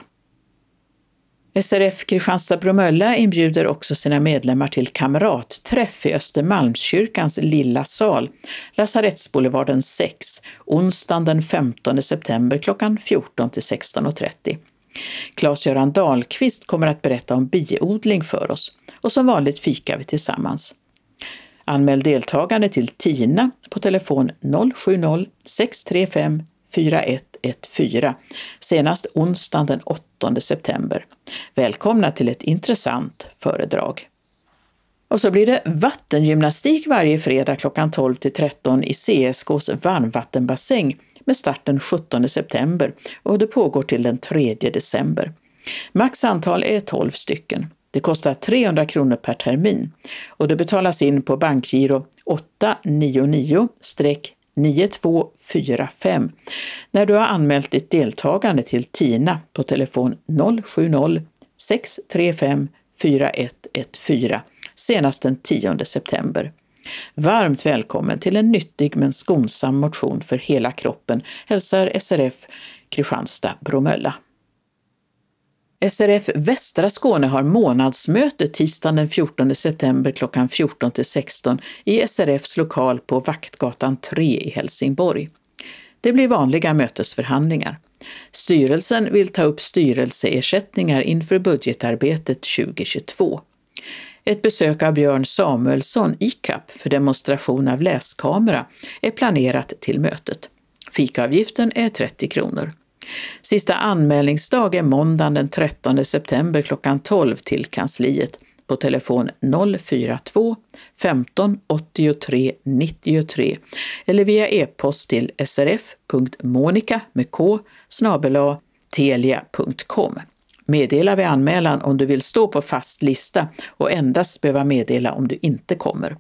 SRF Kristianstad-Bromölla inbjuder också sina medlemmar till kamratträff i Östermalmskyrkans lilla sal, Lasarettsboulevarden 6, onsdagen den 15 september klockan 14 till 16.30. Claes-Göran Dahlqvist kommer att berätta om biodling för oss och som vanligt fikar vi tillsammans. Anmäl deltagande till TINA på telefon 070-635 4114 senast onsdagen den 8 september. Välkomna till ett intressant föredrag. Och så blir det vattengymnastik varje fredag klockan 12 till 13 i CSKs varmvattenbassäng med start den 17 september och det pågår till den 3 december. Max antal är 12 stycken. Det kostar 300 kronor per termin och det betalas in på bankgiro 899-9245 när du har anmält ditt deltagande till TINA på telefon 070 635 4114 senast den 10 september. Varmt välkommen till en nyttig men skonsam motion för hela kroppen hälsar SRF Kristianstad-Bromölla. SRF Västra Skåne har månadsmöte tisdagen den 14 september klockan 14 till 16 i SRFs lokal på Vaktgatan 3 i Helsingborg. Det blir vanliga mötesförhandlingar. Styrelsen vill ta upp styrelseersättningar inför budgetarbetet 2022. Ett besök av Björn Samuelsson, ICAP, för demonstration av läskamera är planerat till mötet. Fikaavgiften är 30 kronor. Sista anmälningsdag är måndagen den 13 september klockan 12 till kansliet på telefon 042 15 83 93 eller via e-post till srf.monica med k telia.com. Meddela vid anmälan om du vill stå på fast lista och endast behöva meddela om du inte kommer.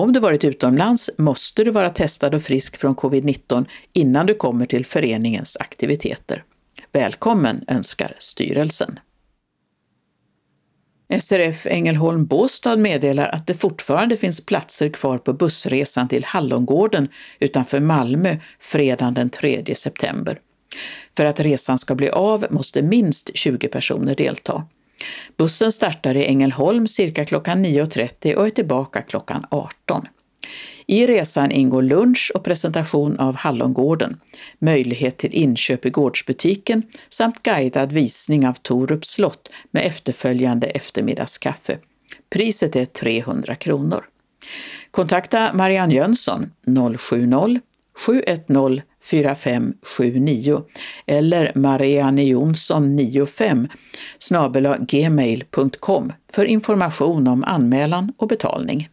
Om du varit utomlands måste du vara testad och frisk från covid-19 innan du kommer till föreningens aktiviteter. Välkommen önskar styrelsen. SRF Ängelholm Båstad meddelar att det fortfarande finns platser kvar på bussresan till Hallongården utanför Malmö fredagen den 3 september. För att resan ska bli av måste minst 20 personer delta. Bussen startar i Ängelholm cirka klockan 9.30 och är tillbaka klockan 18. I resan ingår lunch och presentation av Hallongården, möjlighet till inköp i gårdsbutiken samt guidad visning av Torups slott med efterföljande eftermiddagskaffe. Priset är 300 kronor. Kontakta Marianne Jönsson 070 710 4579 eller Marianne Jonsson 95 gmail.com för information om anmälan och betalning.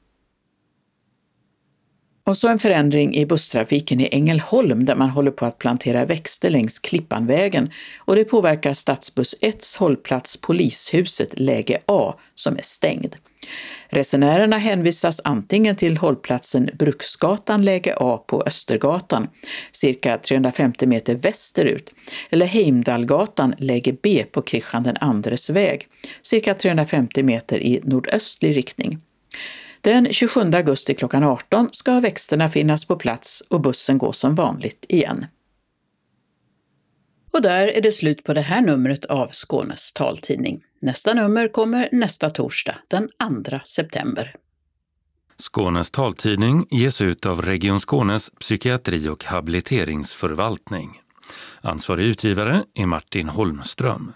Och så en förändring i busstrafiken i Ängelholm där man håller på att plantera växter längs Klippanvägen och det påverkar stadsbuss 1 hållplats Polishuset läge A som är stängd. Resenärerna hänvisas antingen till hållplatsen Bruksgatan läge A på Östergatan, cirka 350 meter västerut, eller Heimdalgatan läge B på Kristian den andres väg, cirka 350 meter i nordöstlig riktning. Den 27 augusti klockan 18 ska växterna finnas på plats och bussen gå som vanligt igen. Och där är det slut på det här numret av Skånes taltidning. Nästa nummer kommer nästa torsdag, den 2 september. Skånes taltidning ges ut av Region Skånes psykiatri och habiliteringsförvaltning. Ansvarig utgivare är Martin Holmström.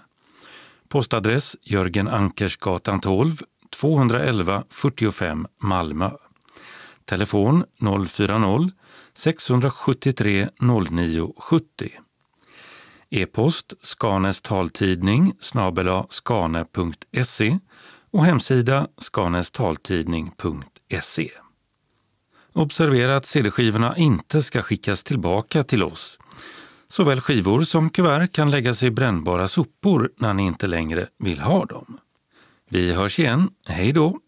Postadress Jörgen Ankersgatan 12, 211 45 Malmö. Telefon 040-673 09 70. E-post Skanes taltidning snabela skane.se och hemsida skanestaltidning.se. Observera att CD-skivorna inte ska skickas tillbaka till oss. Såväl skivor som kuvert kan läggas i brännbara sopor när ni inte längre vill ha dem. Vi hörs igen. Hej då!